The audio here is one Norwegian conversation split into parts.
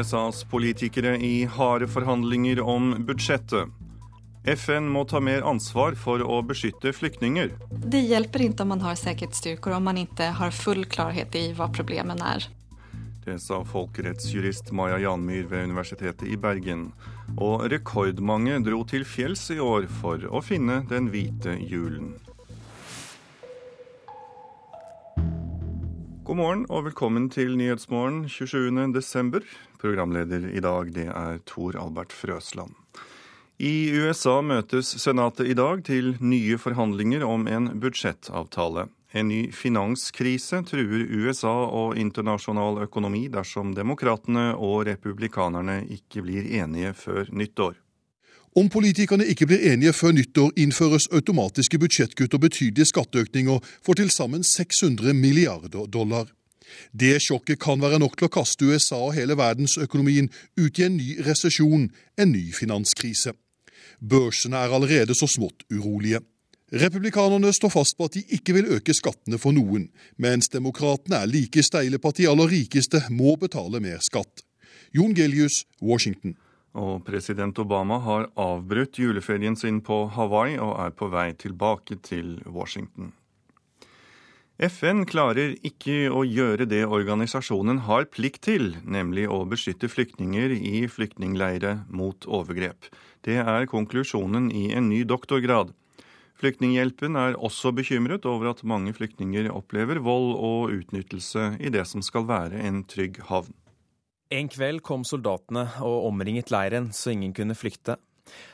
USAs politikere i harde forhandlinger om budsjettet. FN må ta mer ansvar for å beskytte flyktninger. Det hjelper ikke om man har sikkerhetsstyrker om man ikke har full klarhet i hva problemene er. Det sa folkerettsjurist Maja Janmyr ved Universitetet i Bergen. Og rekordmange dro til fjells i år for å finne den hvite julen. God morgen og velkommen til Nyhetsmorgen 27.12. Programleder i dag det er Tor Albert Frøsland. I USA møtes Senatet i dag til nye forhandlinger om en budsjettavtale. En ny finanskrise truer USA og internasjonal økonomi dersom demokratene og republikanerne ikke blir enige før nyttår. Om politikerne ikke blir enige før nyttår, innføres automatiske budsjettkutt og betydelige skatteøkninger for til sammen 600 milliarder dollar. Det sjokket kan være nok til å kaste USA og hele verdensøkonomien ut i en ny resesjon, en ny finanskrise. Børsene er allerede så smått urolige. Republikanerne står fast på at de ikke vil øke skattene for noen, mens demokratene er like steile på at de aller rikeste må betale mer skatt. Jon Gelius, Washington. Og president Obama har avbrutt juleferien sin på Hawaii og er på vei tilbake til Washington. FN klarer ikke å gjøre det organisasjonen har plikt til, nemlig å beskytte flyktninger i flyktningleire mot overgrep. Det er konklusjonen i en ny doktorgrad. Flyktninghjelpen er også bekymret over at mange flyktninger opplever vold og utnyttelse i det som skal være en trygg havn. En kveld kom soldatene og omringet leiren så ingen kunne flykte.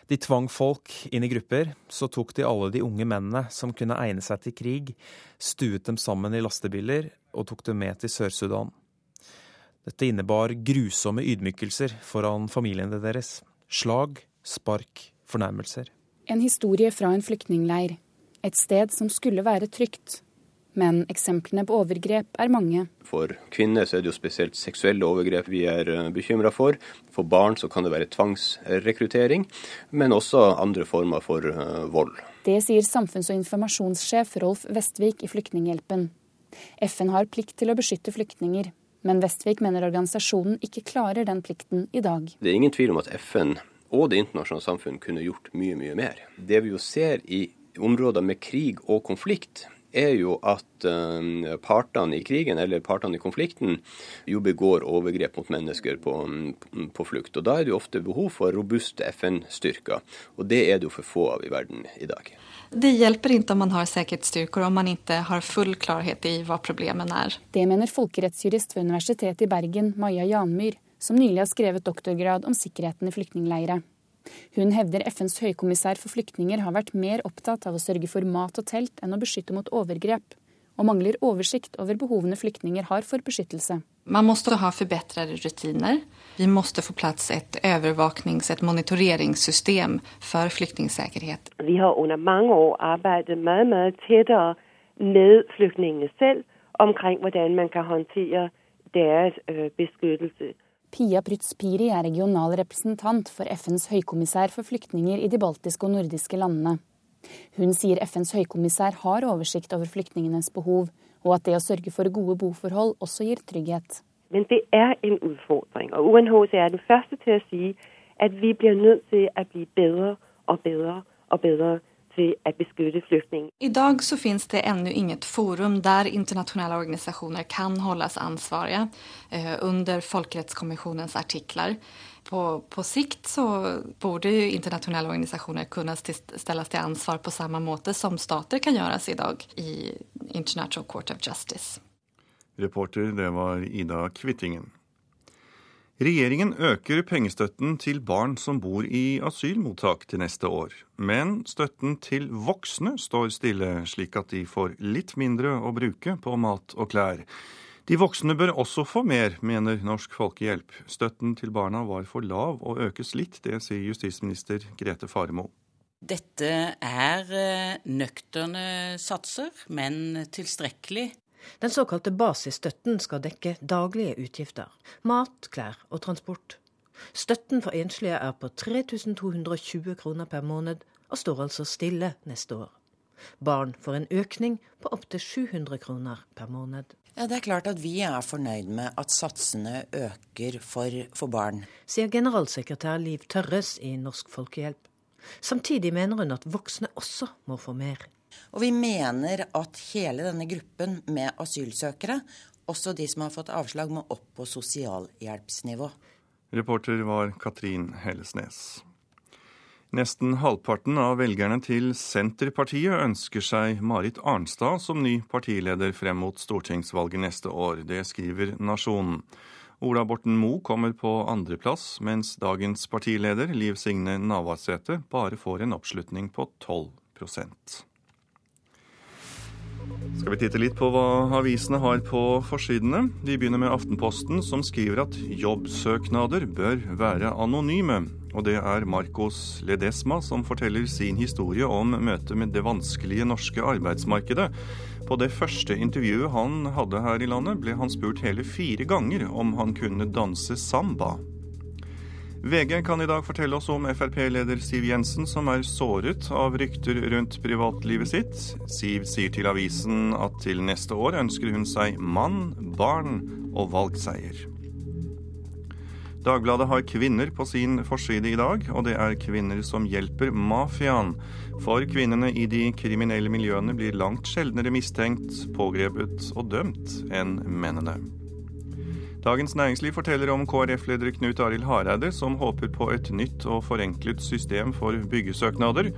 De tvang folk inn i grupper, så tok de alle de unge mennene som kunne egne seg til krig, stuet dem sammen i lastebiler og tok dem med til Sør-Sudan. Dette innebar grusomme ydmykelser foran familiene deres. Slag, spark, fornærmelser. En historie fra en flyktningleir. Et sted som skulle være trygt. Men eksemplene på overgrep er mange. For kvinner så er det jo spesielt seksuelle overgrep vi er eh, bekymra for. For barn så kan det være tvangsrekruttering, men også andre former for uh, vold. Det sier samfunns- og informasjonssjef Rolf Vestvik i Flyktninghjelpen. FN har plikt til å beskytte flyktninger, men Vestvik mener organisasjonen ikke klarer den plikten i dag. Det er ingen tvil om at FN og det internasjonale samfunn kunne gjort mye, mye mer. Det vi jo ser i områder med krig og konflikt, er jo at uh, partene i krigen eller partene i konflikten jo begår overgrep mot mennesker på, på, flukt. Og Da er det jo ofte behov for robuste FN-styrker, og det er det jo for få av i verden i dag. Det hjelper ikke om man har sikkerhetsstyrker om man ikke har full klarhet i hva problemet er. Det mener folkerettsjurist ved Universitetet i Bergen, Maja Janmyr som nylig har skrevet doktorgrad om sikkerheten i flyktningleire. Hun hevder FNs høykommissær for flyktninger har vært mer opptatt av å sørge for mat og telt enn å beskytte mot overgrep, og mangler oversikt over behovene flyktninger har for beskyttelse. Man må ha forbedrede rutiner. Vi må få plass et overvåknings- og monitoreringssystem for flyktningsikkerhet. Vi har under mange år arbeidet mye, mye tettere med flyktningene selv omkring hvordan man kan håndtere deres øh, beskyttelse. Pia Prytz-Piri er regional representant for FNs høykommissær for flyktninger i de baltiske og nordiske landene. Hun sier FNs høykommissær har oversikt over flyktningenes behov, og at det å sørge for gode boforhold også gir trygghet. Men det er en utfordring, og UNHCR er den første til å si at vi blir nødt til å bli bedre og bedre og bedre I dag så finnes det ennå inget forum der internationella organisasjoner kan hållas ansvariga eh, under folkrättskommissionens artikler. På, på, sikt så borde internationella organisasjoner kunne ställas til ansvar på samme måte som stater kan gjøres i dag i International Court of Justice. Reporter det var Ida Kvittingen. Regjeringen øker pengestøtten til barn som bor i asylmottak til neste år. Men støtten til voksne står stille, slik at de får litt mindre å bruke på mat og klær. De voksne bør også få mer, mener Norsk Folkehjelp. Støtten til barna var for lav og økes litt, det sier justisminister Grete Faremo. Dette er eh, nøkterne satser, men tilstrekkelig den såkalte basisstøtten skal dekke daglige utgifter. Mat, klær og transport. Støtten for enslige er på 3220 kroner per måned, og står altså stille neste år. Barn får en økning på opptil 700 kroner per måned. Ja, Det er klart at vi er fornøyd med at satsene øker for, for barn. Sier generalsekretær Liv Tørres i Norsk Folkehjelp. Samtidig mener hun at voksne også må få mer. Og vi mener at hele denne gruppen med asylsøkere, også de som har fått avslag, må opp på sosialhjelpsnivå. Reporter var Katrin Hellesnes. Nesten halvparten av velgerne til Senterpartiet ønsker seg Marit Arnstad som ny partileder frem mot stortingsvalget neste år. Det skriver Nasjonen. Ola Borten Moe kommer på andreplass, mens dagens partileder, Liv Signe Navarsete, bare får en oppslutning på 12 skal vi titte litt på hva avisene har på forsidene. Vi begynner med Aftenposten, som skriver at jobbsøknader bør være anonyme. Og det er Marcos Ledesma som forteller sin historie om møtet med det vanskelige norske arbeidsmarkedet. På det første intervjuet han hadde her i landet, ble han spurt hele fire ganger om han kunne danse samba. VG kan i dag fortelle oss om Frp-leder Siv Jensen, som er såret av rykter rundt privatlivet sitt. Siv sier til avisen at til neste år ønsker hun seg mann, barn og valgseier. Dagbladet har kvinner på sin forside i dag, og det er kvinner som hjelper mafiaen. For kvinnene i de kriminelle miljøene blir langt sjeldnere mistenkt, pågrepet og dømt enn mennene. Dagens Næringsliv forteller om KrF-leder Knut Arild Hareide, som håper på et nytt og forenklet system for byggesøknader.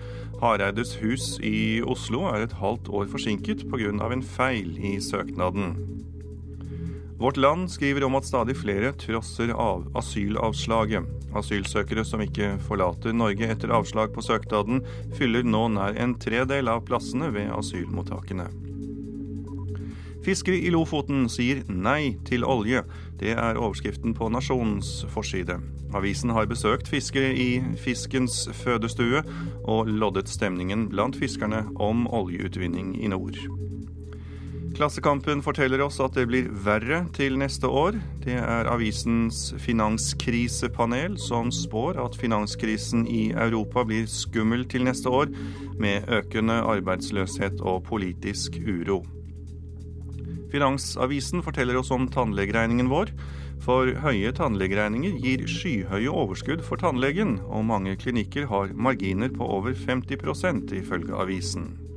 Hareides hus i Oslo er et halvt år forsinket pga. en feil i søknaden. Vårt Land skriver om at stadig flere trosser av asylavslaget. Asylsøkere som ikke forlater Norge etter avslag på søknaden, fyller nå nær en tredel av plassene ved asylmottakene. Fiskere i Lofoten sier nei til olje. Det er overskriften på Nasjonens forside. Avisen har besøkt fiskere i fiskens fødestue og loddet stemningen blant fiskerne om oljeutvinning i nord. Klassekampen forteller oss at det blir verre til neste år. Det er avisens finanskrisepanel som spår at finanskrisen i Europa blir skummel til neste år, med økende arbeidsløshet og politisk uro. Finansavisen forteller oss om tannlegeregningen vår. For høye tannlegeregninger gir skyhøye overskudd for tannlegen, og mange klinikker har marginer på over 50% ifølge avisen.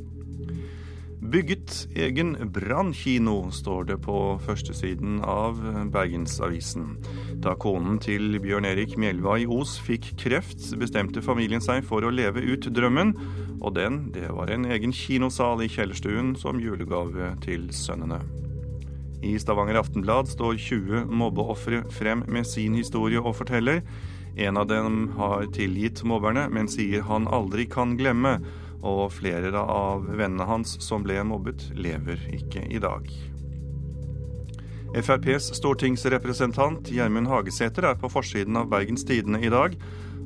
Bygget egen brannkino, står det på førstesiden av Bergensavisen. Da konen til Bjørn Erik Mjelva i Os fikk kreft, bestemte familien seg for å leve ut drømmen, og den, det var en egen kinosal i kjellerstuen som julegave til sønnene. I Stavanger Aftenblad står 20 mobbeofre frem med sin historie og forteller. En av dem har tilgitt mobberne, men sier han aldri kan glemme. Og flere av vennene hans som ble mobbet, lever ikke i dag. FrPs stortingsrepresentant Gjermund Hagesæter er på forsiden av Bergens Tidende i dag,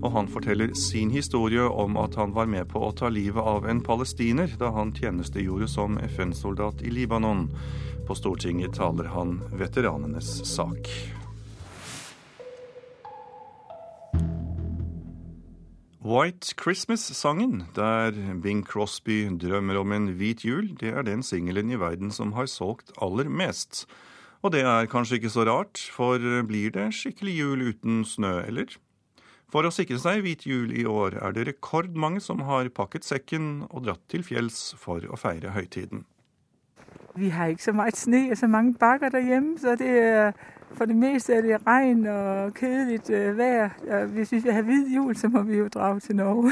og han forteller sin historie om at han var med på å ta livet av en palestiner da han tjenestegjorde som FN-soldat i Libanon. På Stortinget taler han veteranenes sak. White Christmas-sangen, der Bing Crosby drømmer om en hvit jul, det er den singelen i verden som har solgt aller mest. Og det er kanskje ikke så rart, for blir det skikkelig jul uten snø, eller? For å sikre seg hvit jul i år er det rekordmange som har pakket sekken og dratt til fjells for å feire høytiden. Vi har ikke så mye snø og så mange bakker derhjemme, så det er, for det meste er det regn og kjedelig øh, vær. Hvis vi vil ha hvit jul, så må vi jo dra til Norge.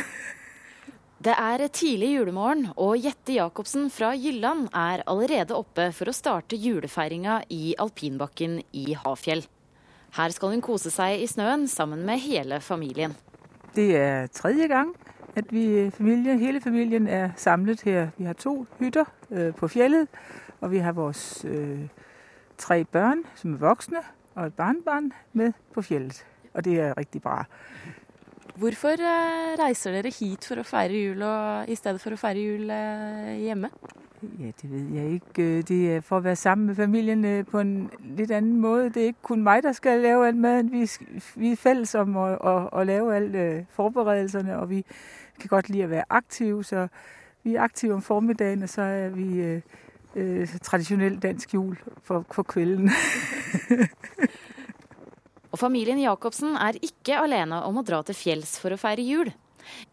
Det er tidlig julemorgen, og Jette Jacobsen fra Jylland er allerede oppe for å starte julefeiringa i alpinbakken i Hafjell. Her skal hun kose seg i snøen sammen med hele familien. Det er tredje gang at vi, familien, hele familien er samlet her. Vi har to hytter øh, på fjellet. Og vi har vores øh, tre børn, som er voksne, og et barnebarn med på fjellet. Og det er riktig bra. Hvorfor øh, reiser dere hit for å feire jul og, i stedet for å feire jul øh, hjemme? Ja, Det vet jeg ikke. Det er for å være sammen med familien på en litt annen måte. Det er ikke kun meg der skal lave all maten. Vi, vi er felles om å, å, å lave alle forberedelsene, og vi kan godt lide å være aktive. Så vi er aktive om formiddagen, og så er vi øh, tradisjonell dansk jul for, for kvelden. Og familien Jacobsen er ikke alene om å dra til fjells for å feire jul.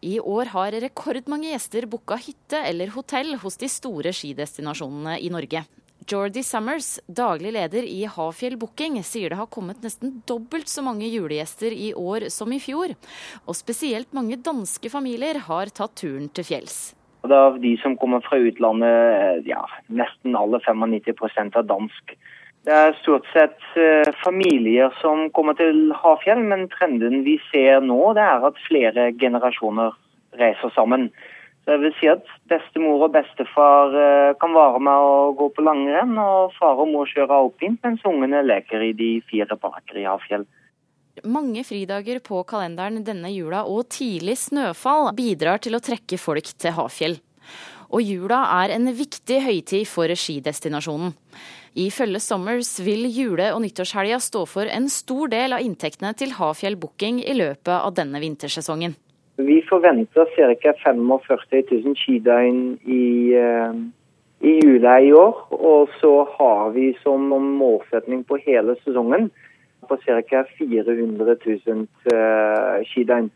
I år har rekordmange gjester booka hytte eller hotell hos de store skidestinasjonene i Norge. Jordi Summers, daglig leder i Hafjell Booking, sier det har kommet nesten dobbelt så mange julegjester i år som i fjor. Og spesielt mange danske familier har tatt turen til fjells. Og Av de som kommer fra utlandet, ja, nesten alle 95% er dansk. Det er stort sett uh, familier som kommer til Hafjell, men trenden vi ser nå, det er at flere generasjoner reiser sammen. Så jeg vil si at bestemor og bestefar uh, kan være med å gå på langrenn, og far og mor kjører alpint, mens ungene leker i de fire parker i Hafjell. Mange fridager på kalenderen denne jula og tidlig snøfall bidrar til å trekke folk til Hafjell. Og jula er en viktig høytid for skidestinasjonen. Ifølge Summers vil jule- og nyttårshelga stå for en stor del av inntektene til Hafjell Booking i løpet av denne vintersesongen. Vi forventer ca. 45 000 skidøgn i, uh, i jula i år. Og så har vi som målsetning på hele sesongen på ca. 400 000 uh, skidøgn.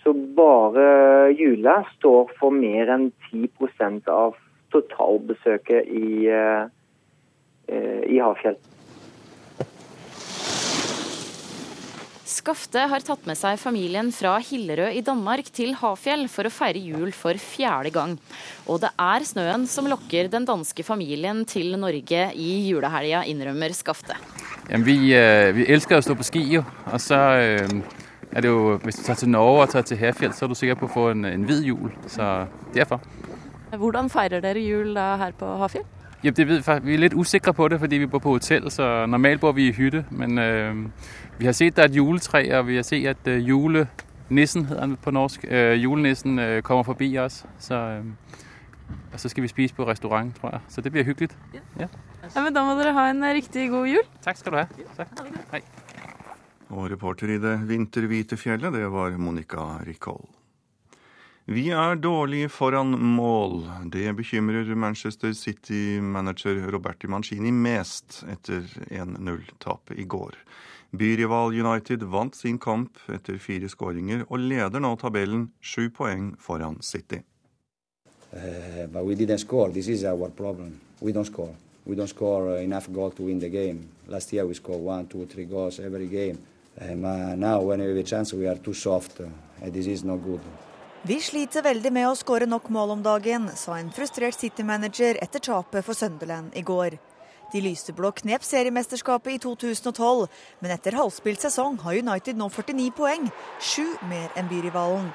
Så bare jula står for mer enn 10% av totalbesøket i, uh, i Hafjell. Skafte har tatt med seg familien fra Hillerød i Danmark til Hafjell for å feire jul for fjerde gang. Og det er snøen som lokker den danske familien til Norge i julehelga, innrømmer Skafte. Jamen, vi, øh, vi, elsker å stå på ski, jo. Og så øh, er det jo Hvis du tar til Norge og tar til Hafjell, så er du sikker på å få en, en hvit jul. Så derfor. Hvordan feirer dere jul da her på Hafjell? Ja, det ved, vi er litt usikre på det fordi vi bor på hotell, så normalt bor vi i hytte. Men øh, vi har sett det er et juletre, og vi har sett at øh, julenissen, hedder han på norsk, øh, julenissen øh, kommer forbi oss. Så, og så skal vi spise på restaurant, tror jeg. Så det blir hyggelig. Ja. Ja. ja. men Da må dere ha en riktig god jul. Takk skal du ha. Tak. Hej. Og reporter i det vinterhvite fjellet, det var Monica Ricoll. Vi er dårlige foran mål. Det bekymrer Manchester City-manager Roberti Mancini mest etter 1-0-tapet i går. Byrival United vant sin kamp etter fire skåringer og leder nå tabellen sju poeng foran City. Uh, but we didn't score. This is our problem. We don't score. We don't score enough goals to win the game. Last year we scored one, two, three goals every game. Um, uh, now when we have a chance we are too soft. Uh, and this is not. Vi sliter veldig med å skåre nok mål om dagen, sa en frustrert City-manager etter tapet for Sunderland i går. De lyseblå knep seriemesterskapet i 2012, men etter halvspilt sesong har United nå 49 poeng, sju mer enn byrivalen.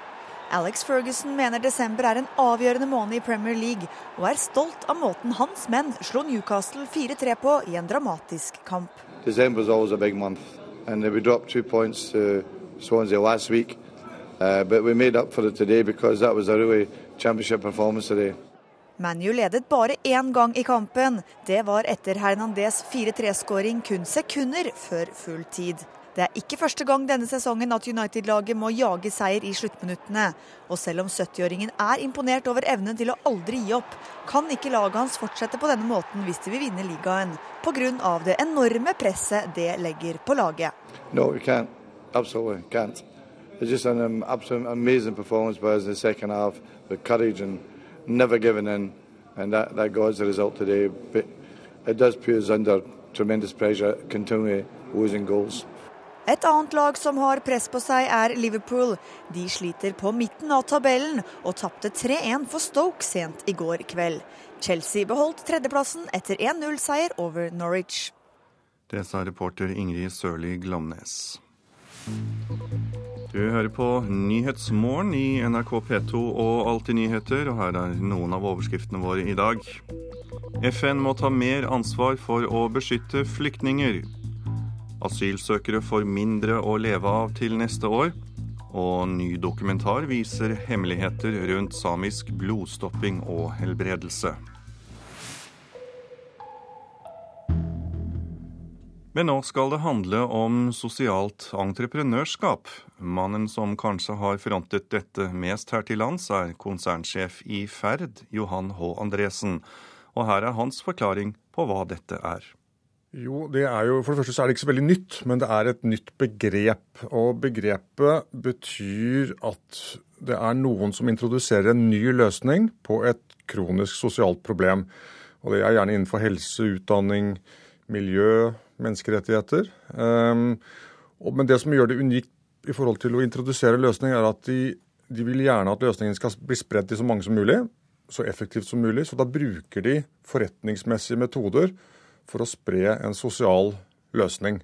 Alex Ferguson mener desember er en avgjørende måned i Premier League, og er stolt av måten hans menn slo Newcastle 4-3 på i en dramatisk kamp. December is always a big month, and we dropped two points to Swansea last week. Uh, but we made up for it today because that was a really championship performance today. ManU ledet bare én gang i kampen. Det var etter Hernandez 4-3-skåring kun sekunder før full tid. Det er ikke første gang denne sesongen at United-laget må jage seier i sluttminuttene. Og selv om 70-åringen er imponert over evnen til å aldri gi opp, kan ikke laget hans fortsette på denne måten hvis de vil vinne ligaen, pga. det enorme presset det legger på laget. No, we can't. Absolutely can't. It's just an um, absolute amazing performance by us in the second half with courage and never giving in. And that, that got us the result today. But it does put us under tremendous pressure, continually losing goals. Et annet lag som har press på seg, er Liverpool. De sliter på midten av tabellen og tapte 3-1 for Stoke sent i går kveld. Chelsea beholdt tredjeplassen etter 1-0-seier over Norwich. Det sa reporter Ingrid Sørli Glomnes. Du hører på Nyhetsmorgen i NRK P2 og Alltid nyheter, og her er noen av overskriftene våre i dag. FN må ta mer ansvar for å beskytte flyktninger. Asylsøkere får mindre å leve av til neste år. Og ny dokumentar viser hemmeligheter rundt samisk blodstopping og helbredelse. Men nå skal det handle om sosialt entreprenørskap. Mannen som kanskje har frontet dette mest her til lands, er konsernsjef i Ferd, Johan H. Andresen. Og her er hans forklaring på hva dette er. Jo, det er jo, For det første så er det ikke så veldig nytt, men det er et nytt begrep. Og begrepet betyr at det er noen som introduserer en ny løsning på et kronisk sosialt problem. Og det er gjerne innenfor helse, utdanning, miljø, menneskerettigheter. Um, men det som gjør det unikt i forhold til å introdusere løsning, er at de, de vil gjerne at løsningen skal bli spredt til så mange som mulig, så effektivt som mulig. Så da bruker de forretningsmessige metoder for å spre en sosial løsning.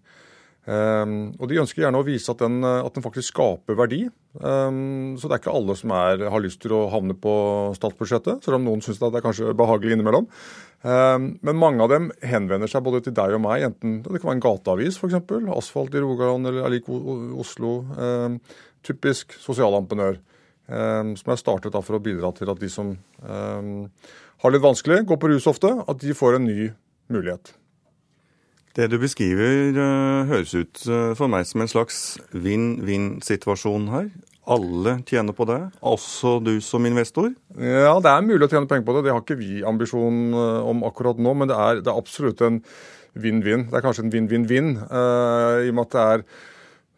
Um, og De ønsker gjerne å vise at den, at den faktisk skaper verdi. Um, så det er ikke alle som er, har lyst til å havne på statsbudsjettet, selv om noen syns det er kanskje behagelig innimellom. Um, men mange av dem henvender seg både til deg og meg, enten det kan være en gateavis f.eks., Asfalt i Rogaland eller Alik Oslo. typisk sosialentreprenør. som er startet for å bidra til at de som har litt vanskelig, går på rus ofte, at de får en ny mulighet. Det du beskriver uh, høres ut uh, for meg som en slags vinn-vinn-situasjon her. Alle tjener på det, også du som investor? Ja, det er mulig å tjene penger på det. Det har ikke vi ambisjon uh, om akkurat nå, men det er, det er absolutt en vinn-vinn. Det er kanskje en vinn-vinn-vinn, i og med at det er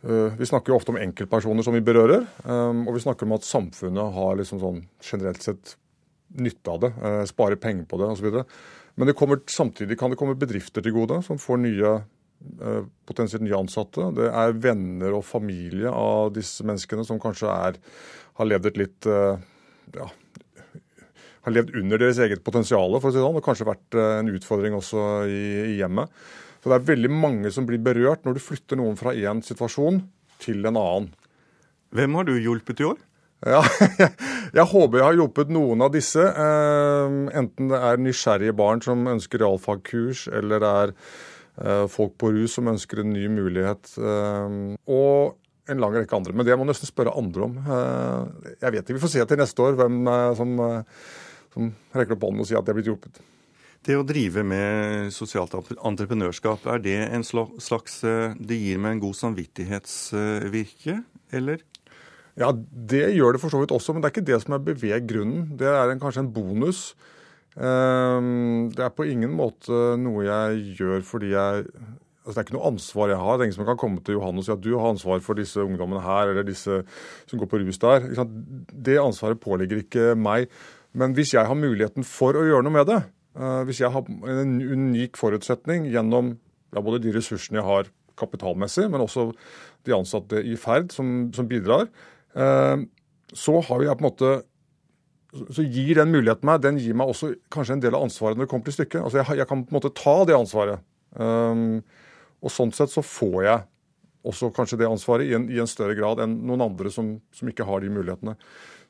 vi snakker jo ofte om enkeltpersoner som vi berører, og vi snakker om at samfunnet har liksom sånn generelt sett nytte av det, sparer penger på det osv. Men kommer, samtidig kan det komme bedrifter til gode som får nye, eh, potensielt nye ansatte. Det er venner og familie av disse menneskene som kanskje er, har levd et litt eh, ja, har levd under deres eget potensial, for å si det sånn, og kanskje vært eh, en utfordring også i, i hjemmet. Så det er veldig mange som blir berørt når du flytter noen fra én situasjon til en annen. Hvem har du hjulpet i år? Ja, jeg, håper jeg har hjulpet noen av disse. Eh, enten det er nysgjerrige barn som ønsker realfagkurs, eller det er eh, folk på rus som ønsker en ny mulighet. Eh, og en lang rekke andre. Men det må nesten spørre andre om. Jeg vet ikke, Vi får se til neste år hvem som, som rekker opp hånden og sier at de er blitt hjulpet. Det å drive med sosialt entreprenørskap, er det en slags Det gir meg en god samvittighetsvirke, eller? Ja, det gjør det for så vidt også, men det er ikke det som er beveggrunnen. Det er en, kanskje en bonus. Ehm, det er på ingen måte noe jeg gjør fordi jeg altså Det er ikke noe ansvar jeg har. Det er ingen som kan komme til Johan og si at du har ansvar for disse ungdommene her, eller disse som går på rus der. Det ansvaret påligger ikke meg. Men hvis jeg har muligheten for å gjøre noe med det, eh, hvis jeg har en unik forutsetning gjennom ja, både de ressursene jeg har kapitalmessig, men også de ansatte i ferd som, som bidrar, så har jeg på en måte så gir den muligheten meg, den gir meg også kanskje en del av ansvaret når det kommer til stykket. Altså jeg, jeg kan på en måte ta det ansvaret. Um, og sånn sett så får jeg også kanskje det ansvaret i en, i en større grad enn noen andre som, som, ikke har de mulighetene.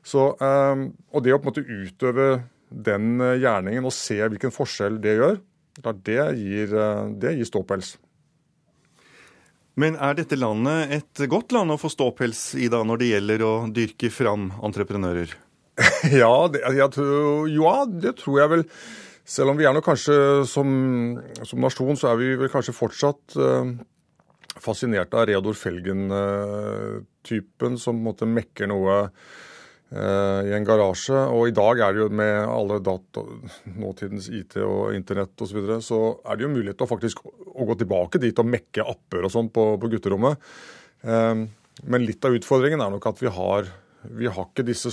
Så, um, og det å på en måte utøve den eh, gjerningen og se hvilken forskjell det gjør, det gir, det gir ståpels. Men er dette landet et godt land å få ståpels i da, når det gjelder å dyrke fram entreprenører? ja, det, tror, ja, det tror jeg vel. Selv om vi er nok kanskje som, som nasjon, så er vi vel kanskje fortsatt uh, fascinert av Reodor Felgen-typen, som på en måte mekker noe Eh, i en garasje. Og i dag er det jo med alle data, nåtidens IT og internett osv., så, videre, så er det jo mulighet til å faktisk å gå tilbake dit og mekke apper og sånn på, på, gutterommet. Eh, men litt av utfordringen er nok at vi har, vi har ikke disse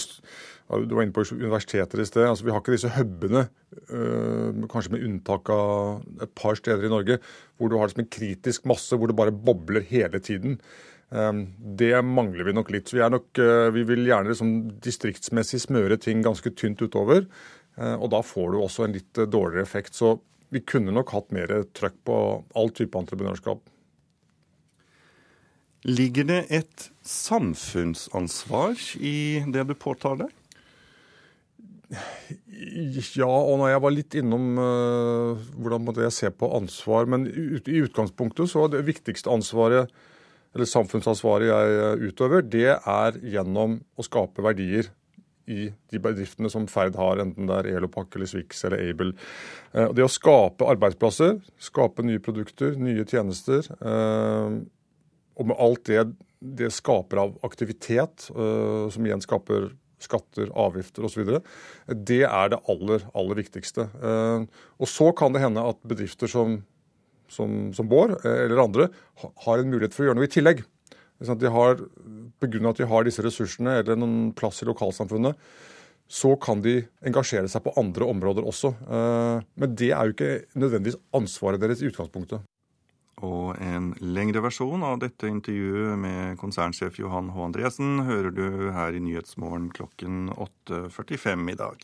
Du var inne på universiteter i sted. altså Vi har ikke disse hubene, eh, kanskje med unntak av et par steder i Norge, hvor du har liksom en kritisk masse hvor det bare bobler hele tiden. Ehm, det mangler vi nok litt. Vi, nok, eh, vi vil gjerne liksom distriktsmessig smøre ting ganske tynt utover. Eh, og da får du også en litt eh, dårligere effekt. Så vi kunne nok hatt mer trøkk på all type entreprenørskap. Ligger det et samfunnsansvar i det du påtar deg? Ja, og når jeg var litt innom uh, hvordan jeg se på ansvar Men i utgangspunktet så er det viktigste ansvaret eller samfunnsansvaret jeg utøver, det er gjennom å skape verdier i de bedriftene som Ferd har, enten det er Elopak eller Swix eller Able. Eh, det å skape arbeidsplasser, skape nye produkter, nye tjenester, eh, og med alt det det skaper av aktivitet, eh, som igjen skaper skatter, avgifter osv. Det er det aller, aller viktigste. Eh, og så kan det hende at bedrifter som, som, som Bård eh, eller andre har en mulighet for å gjøre noe i tillegg. De har, av at de har disse ressursene eller noen plass i lokalsamfunnet, så kan de engasjere seg på andre områder også. Eh, men det er jo ikke nødvendigvis ansvaret deres i utgangspunktet. Og en lengre versjon av dette intervjuet med konsernsjef Johan H. Andresen hører du her i Nyhetsmorgen klokken 8.45 i dag.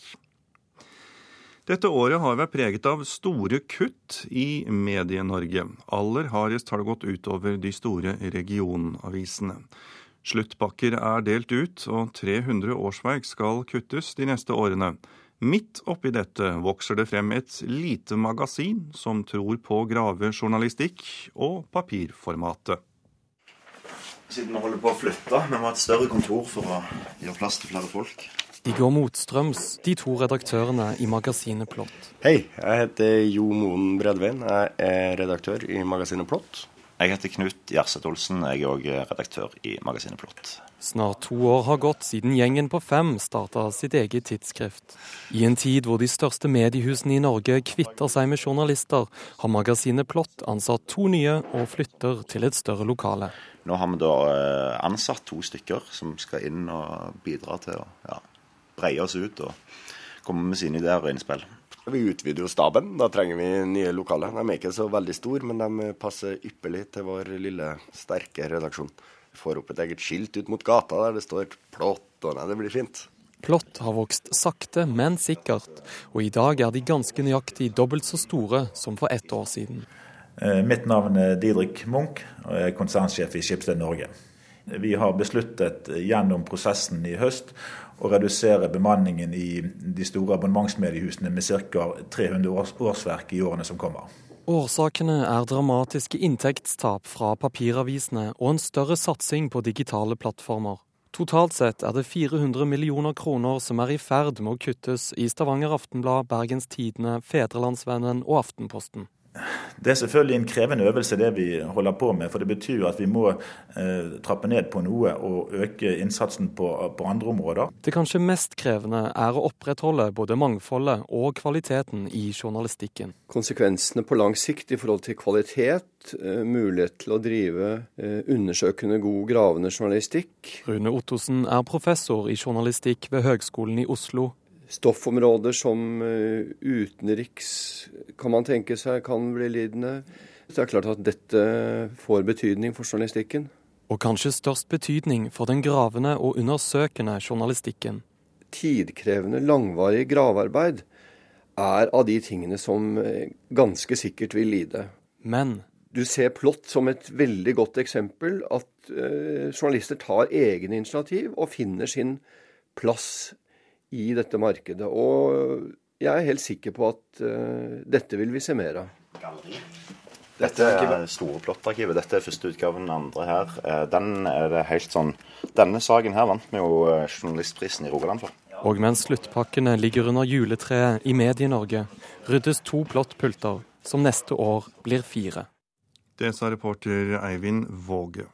Dette året har vært preget av store kutt i Medie-Norge. Aller hardest har det gått utover de store regionavisene. Sluttpakker er delt ut, og 300 årsverk skal kuttes de neste årene. Midt oppi dette vokser det frem et lite magasin som tror på gravejournalistikk og papirformatet. Siden vi holder på å flytte, vi må ha et større kontor for å gjøre plass til flere folk. De går motstrøms, de to redaktørene i magasinet Plott. Hei, jeg heter Jo Moen Bredvein. Jeg er redaktør i magasinet Plott. Jeg heter Knut Gjerseth Olsen. Jeg er òg redaktør i magasinet Plott. Snart to år har gått siden gjengen på fem starta sitt eget tidsskrift. I en tid hvor de største mediehusene i Norge kvitter seg med journalister, har magasinet Plott ansatt to nye og flytter til et større lokale. Nå har vi da eh, ansatt to stykker som skal inn og bidra til å ja, breie oss ut og komme med sine ideer og innspill. Vi utvider jo staben. Da trenger vi nye lokaler. De er ikke så veldig store, men de passer ypperlig til vår lille, sterke redaksjon Vi får opp et eget skilt ut mot gata der det står 'plott', og nei, det blir fint. Plott har vokst sakte, men sikkert, og i dag er de ganske nøyaktig dobbelt så store som for ett år siden. Eh, mitt navn er Didrik Munch, og jeg er konsernsjef i Skipsted Norge. Vi har besluttet gjennom prosessen i høst å redusere bemanningen i de store abonnementsmediehusene med ca. 300 årsverk i årene som kommer. Årsakene er dramatiske inntektstap fra papiravisene og en større satsing på digitale plattformer. Totalt sett er det 400 millioner kroner som er i ferd med å kuttes i Stavanger Aftenblad, Bergens Tidende, Fedrelandsvennen og Aftenposten. Det er selvfølgelig en krevende øvelse det vi holder på med. For det betyr jo at vi må eh, trappe ned på noe og øke innsatsen på, på, andre områder. Det kanskje mest krevende er å opprettholde både mangfoldet og kvaliteten i journalistikken. Konsekvensene på lang sikt i forhold til kvalitet, eh, mulighet til å drive eh, undersøkende god gravende journalistikk. Rune Ottosen er professor i journalistikk ved Høgskolen i Oslo stoffområder som eh, utenriks kan man tenke seg kan bli lidende. Så Det er klart at dette får betydning for journalistikken. Og kanskje størst betydning for den gravende og undersøkende journalistikken. Tidkrevende, langvarig gravearbeid er av de tingene som eh, ganske sikkert vil lide. Men du ser plott som et veldig godt eksempel. At uh, journalister tar egne initiativ og finner sin plass i dette markedet. Og jeg er helt sikker på at uh, dette vil vi se mer av. Dette er store plottarkivet. Dette er første utgaven, den andre her. Eh, den er det helt sånn Denne saken her vant vi jo eh, journalistprisen i Rogaland for. Og mens sluttpakkene ligger under juletreet i Medie-Norge, ryddes to plottpulter, som neste år blir fire. Det sa reporter Eivind Våge.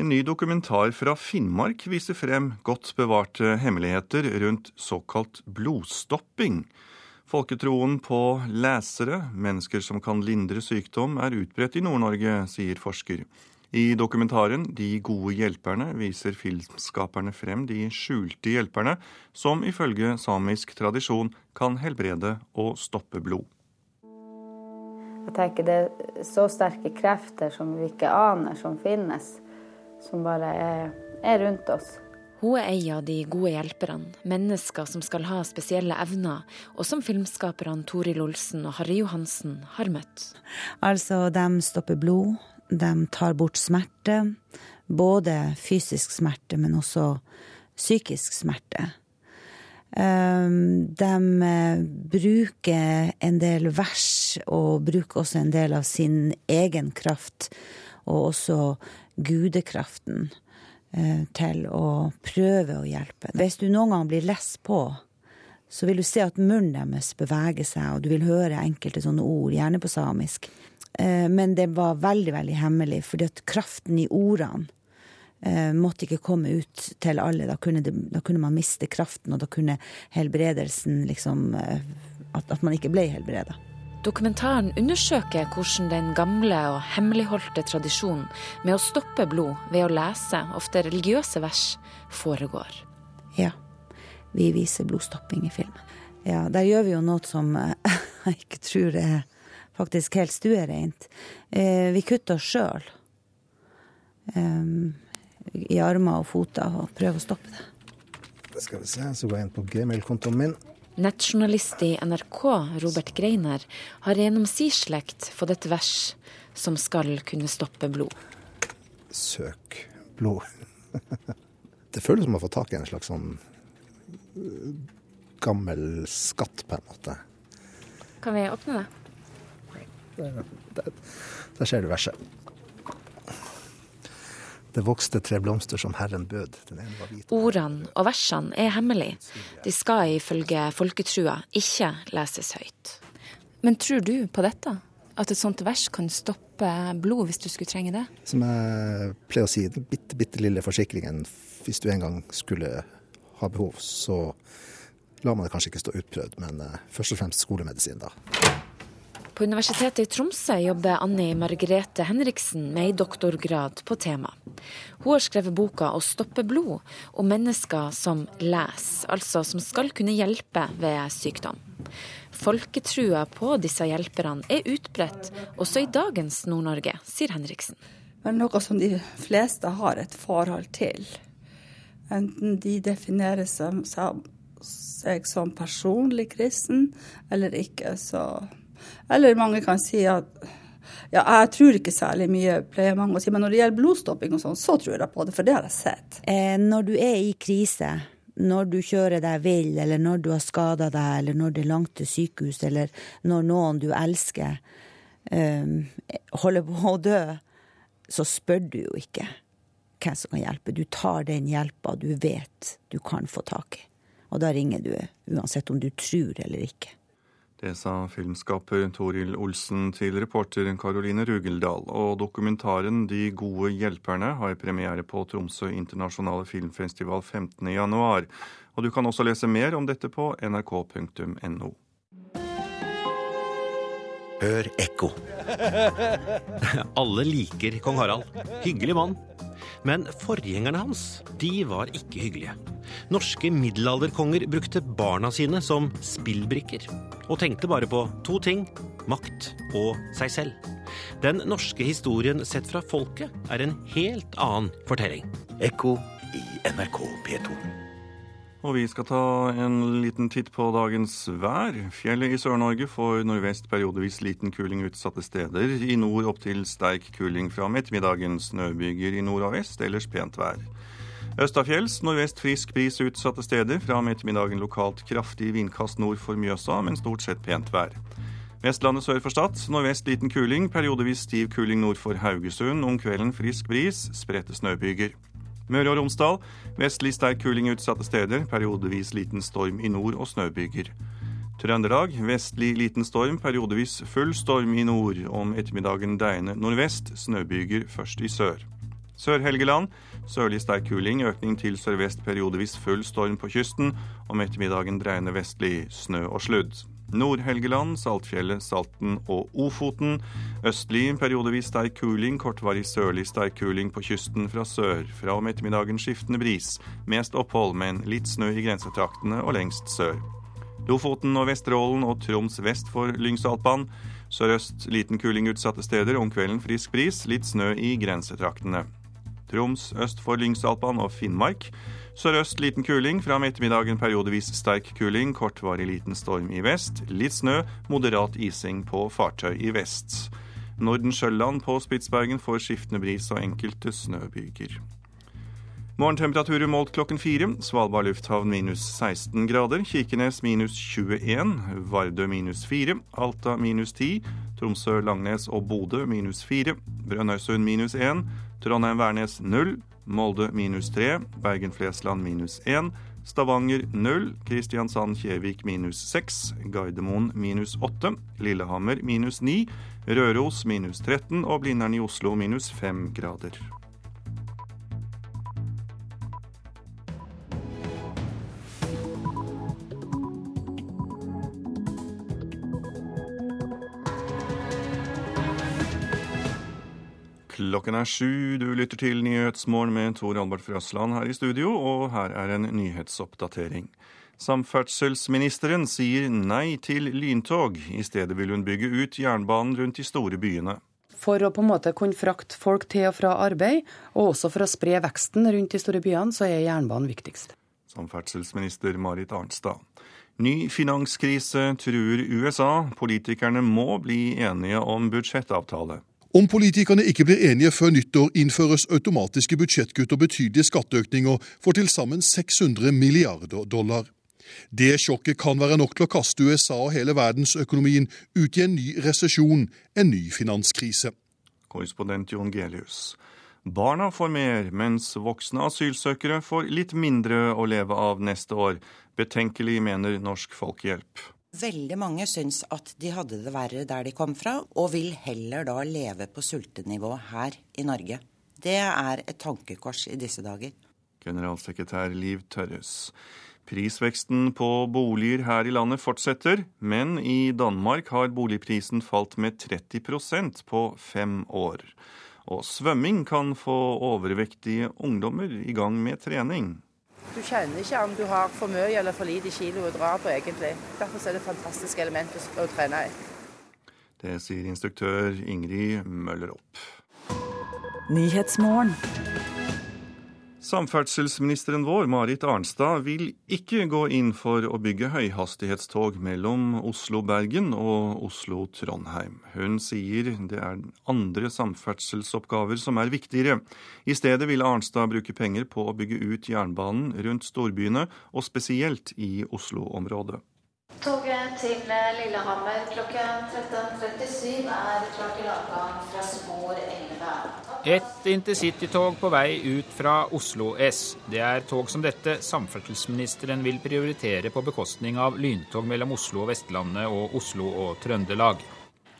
En ny dokumentar fra Finnmark viser frem godt bevarte hemmeligheter rundt såkalt blodstopping. Folketroen på lesere, mennesker som kan lindre sykdom, er utbredt i Nord-Norge, sier forsker. I dokumentaren De gode hjelperne viser filmskaperne frem de skjulte hjelperne, som ifølge samisk tradisjon kan helbrede og stoppe blod. Jeg tenker Det er så sterke krefter som vi ikke aner, som finnes som bare er, er rundt oss. Hun er ei av de gode hjelperne, mennesker som skal ha spesielle evner, og som filmskaperne Toril Olsen og Harry Johansen har møtt. Altså, de stopper blod, de tar bort smerte. Både fysisk smerte, men også psykisk smerte. Ehm, de eh, bruker en del vers, og bruker også en del av sin egen kraft, og også gudekraften eh, til å prøve å hjelpe. Hvis du noen gang blir less på, så vil du se at munnen deres beveger seg, og du vil høre enkelte sånne ord, gjerne på samisk. Eh, men det var veldig, veldig hemmelig, fordi at kraften i ordene eh, måtte ikke komme ut til alle. Da kunne, det, da kunne, man miste kraften, og da kunne helbredelsen liksom at, at, man ikke ble helbreda. Dokumentaren undersøker hvordan den gamle og hemmeligholdte tradisjonen med å stoppe blod ved å lese ofte religiøse vers foregår. Ja. Vi viser blodstopping i filmen. Ja, der gjør vi jo noe som jeg ikke tror er faktisk helt stuereint. Eh, vi kutter oss sjøl um, i armer og føtter og prøver å stoppe det. Det skal vi se, så går jeg inn på gmail-kontoen min. Nettjournalist i NRK, Robert Greiner, har gjennom si slekt fått et vers som skal kunne stoppe blod. Søk blod. det føles som å få tak i en slags sånn gammel skatt, på en måte. Kan vi åpne det? Der, der, der ser du verset. Det vokste tre blomster som Herren bød. Ordene og versene er hemmelige. De skal ifølge folketrua ikke leses høyt. Men tror du på dette? At et sånt vers kan stoppe blod hvis du skulle trenge det? Som jeg pleier å si, den bitte, bitte lille forsikringen hvis du en gang skulle ha behov, så lar man det kanskje ikke stå utprøvd, men uh, først og fremst skolemedisin, da. På Universitetet i Tromsø jobber Anni Margrethe Henriksen med ei doktorgrad på temaet. Hun har skrevet boka 'Å stoppe blod' om mennesker som leser, altså som skal kunne hjelpe ved sykdom. Folketrua på disse hjelperne er utbredt også i dagens Nord-Norge, sier Henriksen. Men noe som de fleste har et forhold til. Enten de definerer seg, som personlig kristen eller ikke, så Eller mange kan si at ja, jeg tror ikke særlig mye, pleier mange å si, men når det gjelder blodstopping og sånn, så tror jeg på det, for det har jeg sett. Eh, når du er i krise, når du kjører deg vill, eller når du har skada deg, eller når det er langt til sykehus, eller når noen du elsker, eh, holder på å dø, så spør du jo ikke hvem som kan hjelpe. Du tar den hjelpa du vet du kan få tak i. Og da ringer du uansett om du tror eller ikke. Det sa filmskaper Toril Olsen til reporter Karoline Rugeldal. Og dokumentaren De gode hjelperne har premiere på Tromsø internasjonale filmfestival 15.1. Og du kan også lese mer om dette på nrk.no. Hør ekko. Alle liker kong Harald. Hyggelig mann. Men forgjengerne hans, de var ikke hyggelige. Norske middelalderkonger brukte barna sine som spillbrikker, og tenkte bare på to ting makt og seg selv. Den norske historien sett fra folket er en helt annen fortelling. Ekko i NRK P2. Og vi skal ta en liten titt på dagens vær. Fjellet i Sør-Norge får nordvest periodevis liten kuling utsatte steder. I nord opptil sterk kuling fra ettermiddagen. Snøbyger i nord og vest, ellers pent vær. Østafjells nordvest frisk bris utsatte steder. Fra ettermiddagen lokalt kraftig vindkast nord for Mjøsa, men stort sett pent vær. Vestlandet sør for Stad nordvest liten kuling. Periodevis stiv kuling nord for Haugesund. Om kvelden frisk bris, spredte snøbyger. Møre og Romsdal vestlig sterk kuling utsatte steder. Periodevis liten storm i nord og snøbyger. Trøndelag vestlig liten storm, periodevis full storm i nord. Om ettermiddagen deiende nordvest, snøbyger først i sør. Sør-Helgeland sørlig sterk kuling, økning til sørvest periodevis full storm på kysten. Om ettermiddagen dreiende vestlig snø og sludd. Nord-Helgeland, Saltfjellet, Salten og Ofoten. Østlig periodevis sterk kuling, kortvarig sørlig sterk kuling på kysten fra sør. Fra om ettermiddagen skiftende bris. Mest opphold, men litt snø i grensetraktene og lengst sør. Lofoten og Vesterålen og Troms vest for Lyngsalpan. Sørøst liten kuling utsatte steder, om kvelden frisk bris, litt snø i grensetraktene. Troms øst for Lyngsalpan og Finnmark. Sørøst liten kuling, fra ettermiddagen periodevis sterk kuling, kortvarig liten storm i vest. Litt snø, moderat ising på fartøy i vest. Norden-Sjølland på Spitsbergen får skiftende bris og enkelte snøbyger. Morgentemperaturer målt klokken fire. Svalbard lufthavn minus 16 grader. Kirkenes minus 21. Vardø minus 4. Alta minus 10. Tromsø, Langnes og Bodø minus 4. Brønnøysund minus 1. Trondheim-Værnes 0. Molde minus 3. Bergen-Flesland minus 1. Stavanger 0. Kristiansand-Kjevik minus 6. Gardermoen minus 8. Lillehammer minus 9. Røros minus 13. Og Blindern i Oslo minus 5 grader. Klokken er sju, du lytter til Nyhetsmorgen med Tor Albert Frøsland her i studio, og her er en nyhetsoppdatering. Samferdselsministeren sier nei til lyntog. I stedet vil hun bygge ut jernbanen rundt de store byene. For å på en måte kunne frakte folk til og fra arbeid, og også for å spre veksten rundt de store byene, så er jernbanen viktigst. Samferdselsminister Marit Arnstad. Ny finanskrise truer USA. Politikerne må bli enige om budsjettavtale. Om politikerne ikke blir enige før nyttår, innføres automatiske budsjettkutt og betydelige skatteøkninger for til sammen 600 milliarder dollar. Det sjokket kan være nok til å kaste USA og hele verdensøkonomien ut i en ny resesjon, en ny finanskrise. Korrespondent Jon Gelius. Barna får mer, mens voksne asylsøkere får litt mindre å leve av neste år. Betenkelig, mener Norsk Folkehjelp. Veldig mange syns at de hadde det verre der de kom fra, og vil heller da leve på sultenivå her i Norge. Det er et tankekors i disse dager. Generalsekretær Liv Tørres. Prisveksten på boliger her i landet fortsetter, men i Danmark har boligprisen falt med 30% på fem år. Og svømming kan få overvektige ungdommer i gang med trening. Du kjenner ikke om du har for mye eller for lite kilo å dra på, egentlig. Derfor er det et fantastisk element å, trene i. Det sier instruktør Ingrid Møller Opp. Samferdselsministeren vår, Marit Arnstad, vil ikke gå inn for å bygge høyhastighetstog mellom Oslo-Bergen og Oslo-Trondheim. Hun sier det er andre samferdselsoppgaver som er viktigere. I stedet vil Arnstad bruke penger på å bygge ut jernbanen rundt storbyene, og spesielt i Oslo-området. Toget til Lillehammer klokken 13.37 er klart til avgang fra spor 11. Et intercitytog på vei ut fra Oslo S. Det er tog som dette samferdselsministeren vil prioritere på bekostning av lyntog mellom Oslo og Vestlandet og Oslo og Trøndelag.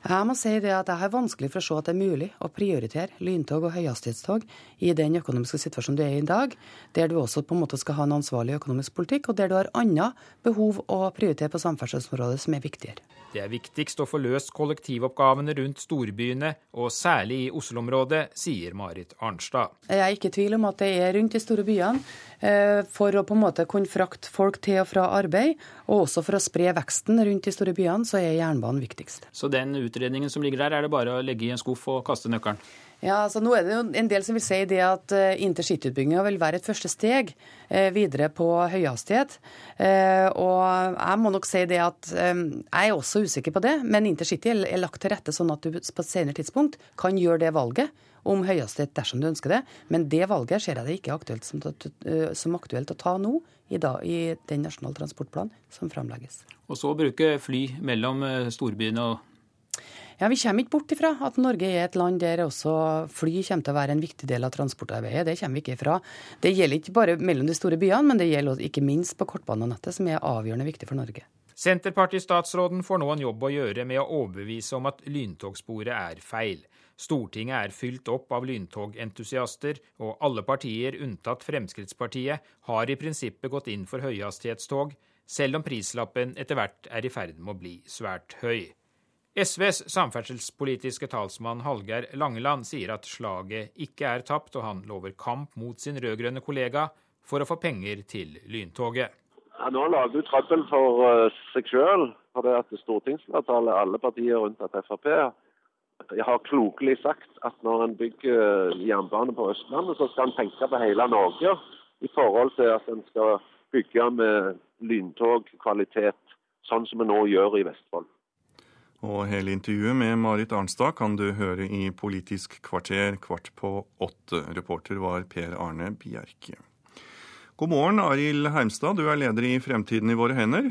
Jeg må si det at jeg har vanskelig for å se at det er mulig å prioritere lyntog og høyhastighetstog i den økonomiske situasjonen du er i i dag, der du også på en måte skal ha en ansvarlig økonomisk politikk, og der du har andre behov å prioritere på samferdselsområdet som er viktigere. Det er viktigst å få løst kollektivoppgavene rundt storbyene, og særlig i Oslo-området, sier Marit Arnstad. Jeg er ikke i tvil om at det er rundt de store byene eh, for å på en måte kunne frakte folk til og fra arbeid, og også for å spre veksten rundt de store byene, så er jernbanen viktigst. Så den utredningen som ligger der, er det bare å legge i en skuff og kaste nøkkelen? Ja, altså nå er det jo en del som vil si det at uh, intercityutbygginga vil være et første steg uh, videre på høyhastighet. Uh, og jeg må nok si det at jeg er også usikker på det, men intercity er, er lagt til rette sånn at du på et senere tidspunkt kan gjøre det valget om høyhastighet dersom du ønsker det. Men det valget ser jeg det ikke aktuelt som, som aktuelt å ta nå i, dag, i den nasjonale transportplanen som framlegges. Og så bruke fly mellom storbyene og ja, Vi kommer ikke bort ifra at Norge er et land der også fly kommer til å være en viktig del av transportarbeidet. Det kommer vi ikke ifra. Det gjelder ikke bare mellom de store byene, men det gjelder ikke minst på kortbanenettet, som er avgjørende viktig for Norge. Senterpartistatsråden får nå en jobb å gjøre med å overbevise om at lyntogsporet er feil. Stortinget er fylt opp av lyntogentusiaster, og alle partier unntatt Fremskrittspartiet har i prinsippet gått inn for høyhastighetstog, selv om prislappen etter hvert er i ferd med å bli svært høy. SVs samferdselspolitiske talsmann Hallgeir Langeland sier at slaget ikke er tapt, og han lover kamp mot sin rød-grønne kollega for å få penger til lyntoget. Ja, nå lager du trøbbel for uh, seg sjøl, for det at stortingsflertallet, alle partier unntatt Frp, har klokelig sagt at når en bygger jernbane på Østlandet, så skal en tenke på hele Norge i forhold til at en skal bygge med lyntogkvalitet, sånn som vi nå gjør i Vestfold. Og hele intervjuet med Marit Arnstad kan du høre i Politisk kvarter kvart på åtte. Reporter var Per Arne Bjerke. God morgen, Arild Heimstad. Du er leder i Fremtiden i våre hender.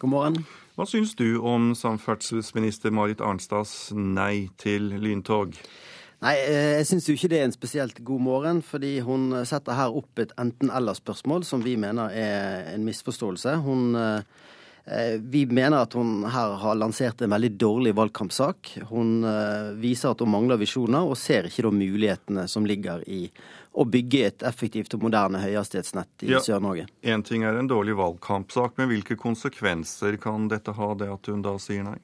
God morgen. Hva syns du om samferdselsminister Marit Arnstads nei til lyntog? Nei, eh, jeg syns jo ikke det er en spesielt god morgen, fordi hun setter her opp et enten-eller-spørsmål som vi mener er en misforståelse. Hun eh, vi mener at hun her har lansert en veldig dårlig valgkampsak. Hun eh, viser at hun mangler visjoner, og ser ikke de mulighetene som ligger i å bygge et effektivt og moderne høyhastighetsnett i ja, Sør-Norge. Én ting er en dårlig valgkampsak, men hvilke konsekvenser kan dette ha, det at hun da sier nei?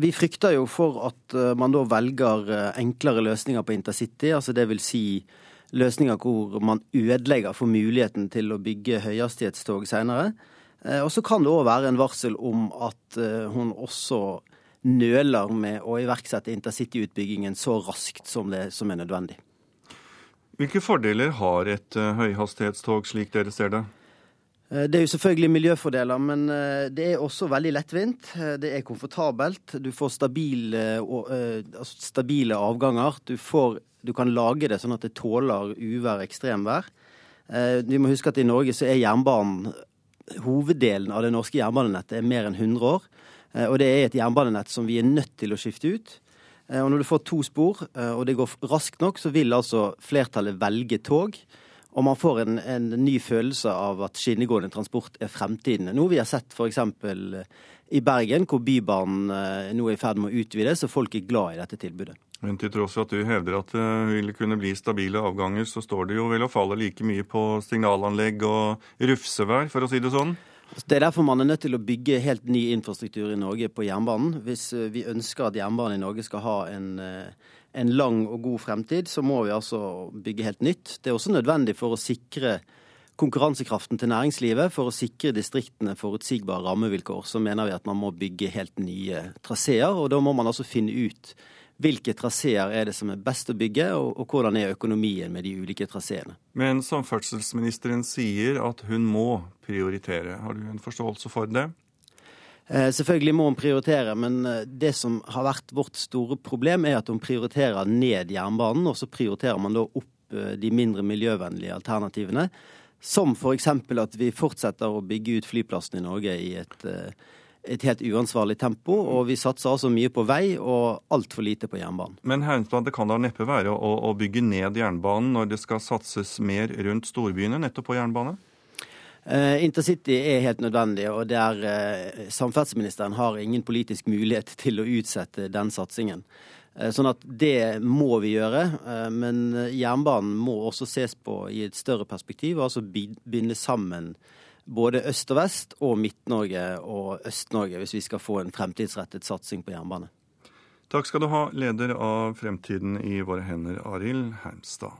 Vi frykter jo for at man da velger enklere løsninger på intercity. altså det vil si løsninger hvor man ødelegger for muligheten til å bygge høyhastighetstog senere. Og så kan det òg være en varsel om at hun også nøler med å iverksette intercityutbyggingen så raskt som det som er nødvendig. Hvilke fordeler har et eh, høyhastighetstog, slik dere ser det? Eh, det er jo selvfølgelig miljøfordeler, men eh, det er også veldig lettvint. Det er komfortabelt. Du får stabile, altså stabile avganger. Du, får, du, kan lage det sånn at det tåler uvær, og ekstremvær. Vi må huske at i Norge så er jernbanen Hoveddelen av det norske jernbanenettet er mer enn 100 år. Og det er et jernbanenett som vi er nødt til å skifte ut. Eh, og når du får to spor, eh, og det går raskt nok, så vil altså flertallet velge tog. Og man får en, en ny følelse av at skinnegående transport er fremtiden. Noe vi har sett f.eks. i Bergen, hvor Bybanen eh, nå er i ferd med å utvides, og folk er glad i dette tilbudet. Men til tross for at du hevder at det vil kunne bli stabile avganger, så står det jo vel og faller like mye på signalanlegg og rufsevær, for å si det sånn? Det er derfor man er nødt til å bygge helt ny infrastruktur i Norge på jernbanen. Hvis eh, vi ønsker at jernbanen i Norge skal ha en, eh, en lang og god fremtid, så må vi altså bygge helt nytt. Det er også nødvendig for å sikre konkurransekraften til næringslivet, for å sikre distriktene forutsigbare rammevilkår, så mener vi at man må bygge helt nye traseer. Og da må man altså finne ut hvilke traseer er det som er best å bygge, og, og hvordan er økonomien med de ulike traseene. Men samferdselsministeren sier at hun må prioritere. Har du en forståelse for det? Eh, selvfølgelig må hun prioritere, men eh, det som har vært vårt store problem, er at hun prioriterer ned jernbanen, og så prioriterer man da opp eh, de mindre miljøvennlige alternativene. Som f.eks. at vi fortsetter å bygge ut flyplassen i Norge i et et helt uansvarlig tempo, og vi satser altså mye på vei og altfor lite på jernbanen. Men det kan da neppe være å, å, bygge ned jernbanen når det skal satses mer rundt storbyene, nettopp på jernbane? Uh, Intercity er helt nødvendig, og der uh, samferdselsministeren har ingen politisk mulighet til å utsette den satsingen. Uh, sånn at det må vi gjøre, men jernbanen må også ses på i et større perspektiv, altså binde sammen både øst og vest, og Midt-Norge og Øst-Norge, hvis vi skal få en fremtidsrettet satsing på jernbane. Takk skal du ha, leder av Fremtiden i våre hender, Arild Hermstad.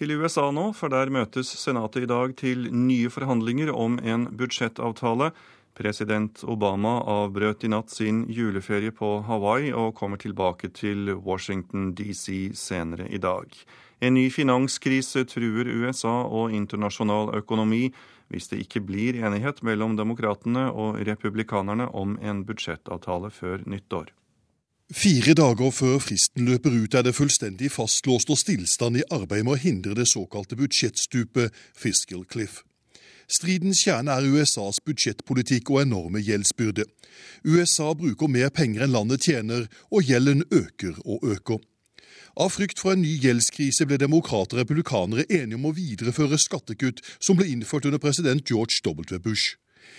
Til USA nå, for der møtes Senatet i dag til nye forhandlinger om en budsjettavtale. President Obama avbrøt i natt sin juleferie på Hawaii og kommer tilbake til Washington DC senere i dag. En ny finanskrise truer USA og internasjonal økonomi hvis det ikke blir enighet mellom demokratene og republikanerne om en budsjettavtale før nyttår. Fire dager før fristen løper ut, er det fullstendig fastlåst og stillstand i arbeidet med å hindre det såkalte budsjettstupet Fiscal Cliff. Stridens kjerne er USAs budsjettpolitikk og enorme gjeldsbyrde. USA bruker mer penger enn landet tjener, og gjelden øker og øker. Av frykt for en ny gjeldskrise ble demokrater og republikanere enige om å videreføre skattekutt som ble innført under president George W. Bush.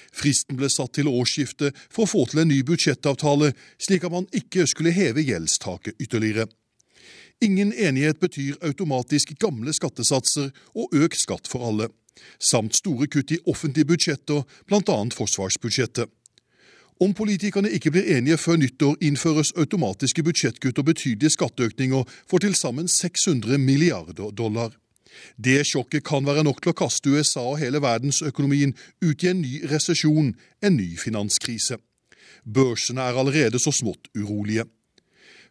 Fristen ble satt til årsskiftet for å få til en ny budsjettavtale, slik at man ikke skulle heve gjeldstaket ytterligere. Ingen enighet betyr automatisk gamle skattesatser og økt skatt for alle, samt store kutt i offentlige budsjetter, bl.a. forsvarsbudsjettet. Om politikerne ikke blir enige før nyttår, innføres automatiske budsjettkutt og betydelige skatteøkninger for til sammen 600 milliarder dollar. Det sjokket kan være nok til å kaste USA og hele verdensøkonomien ut i en ny resesjon, en ny finanskrise. Børsene er allerede så smått urolige.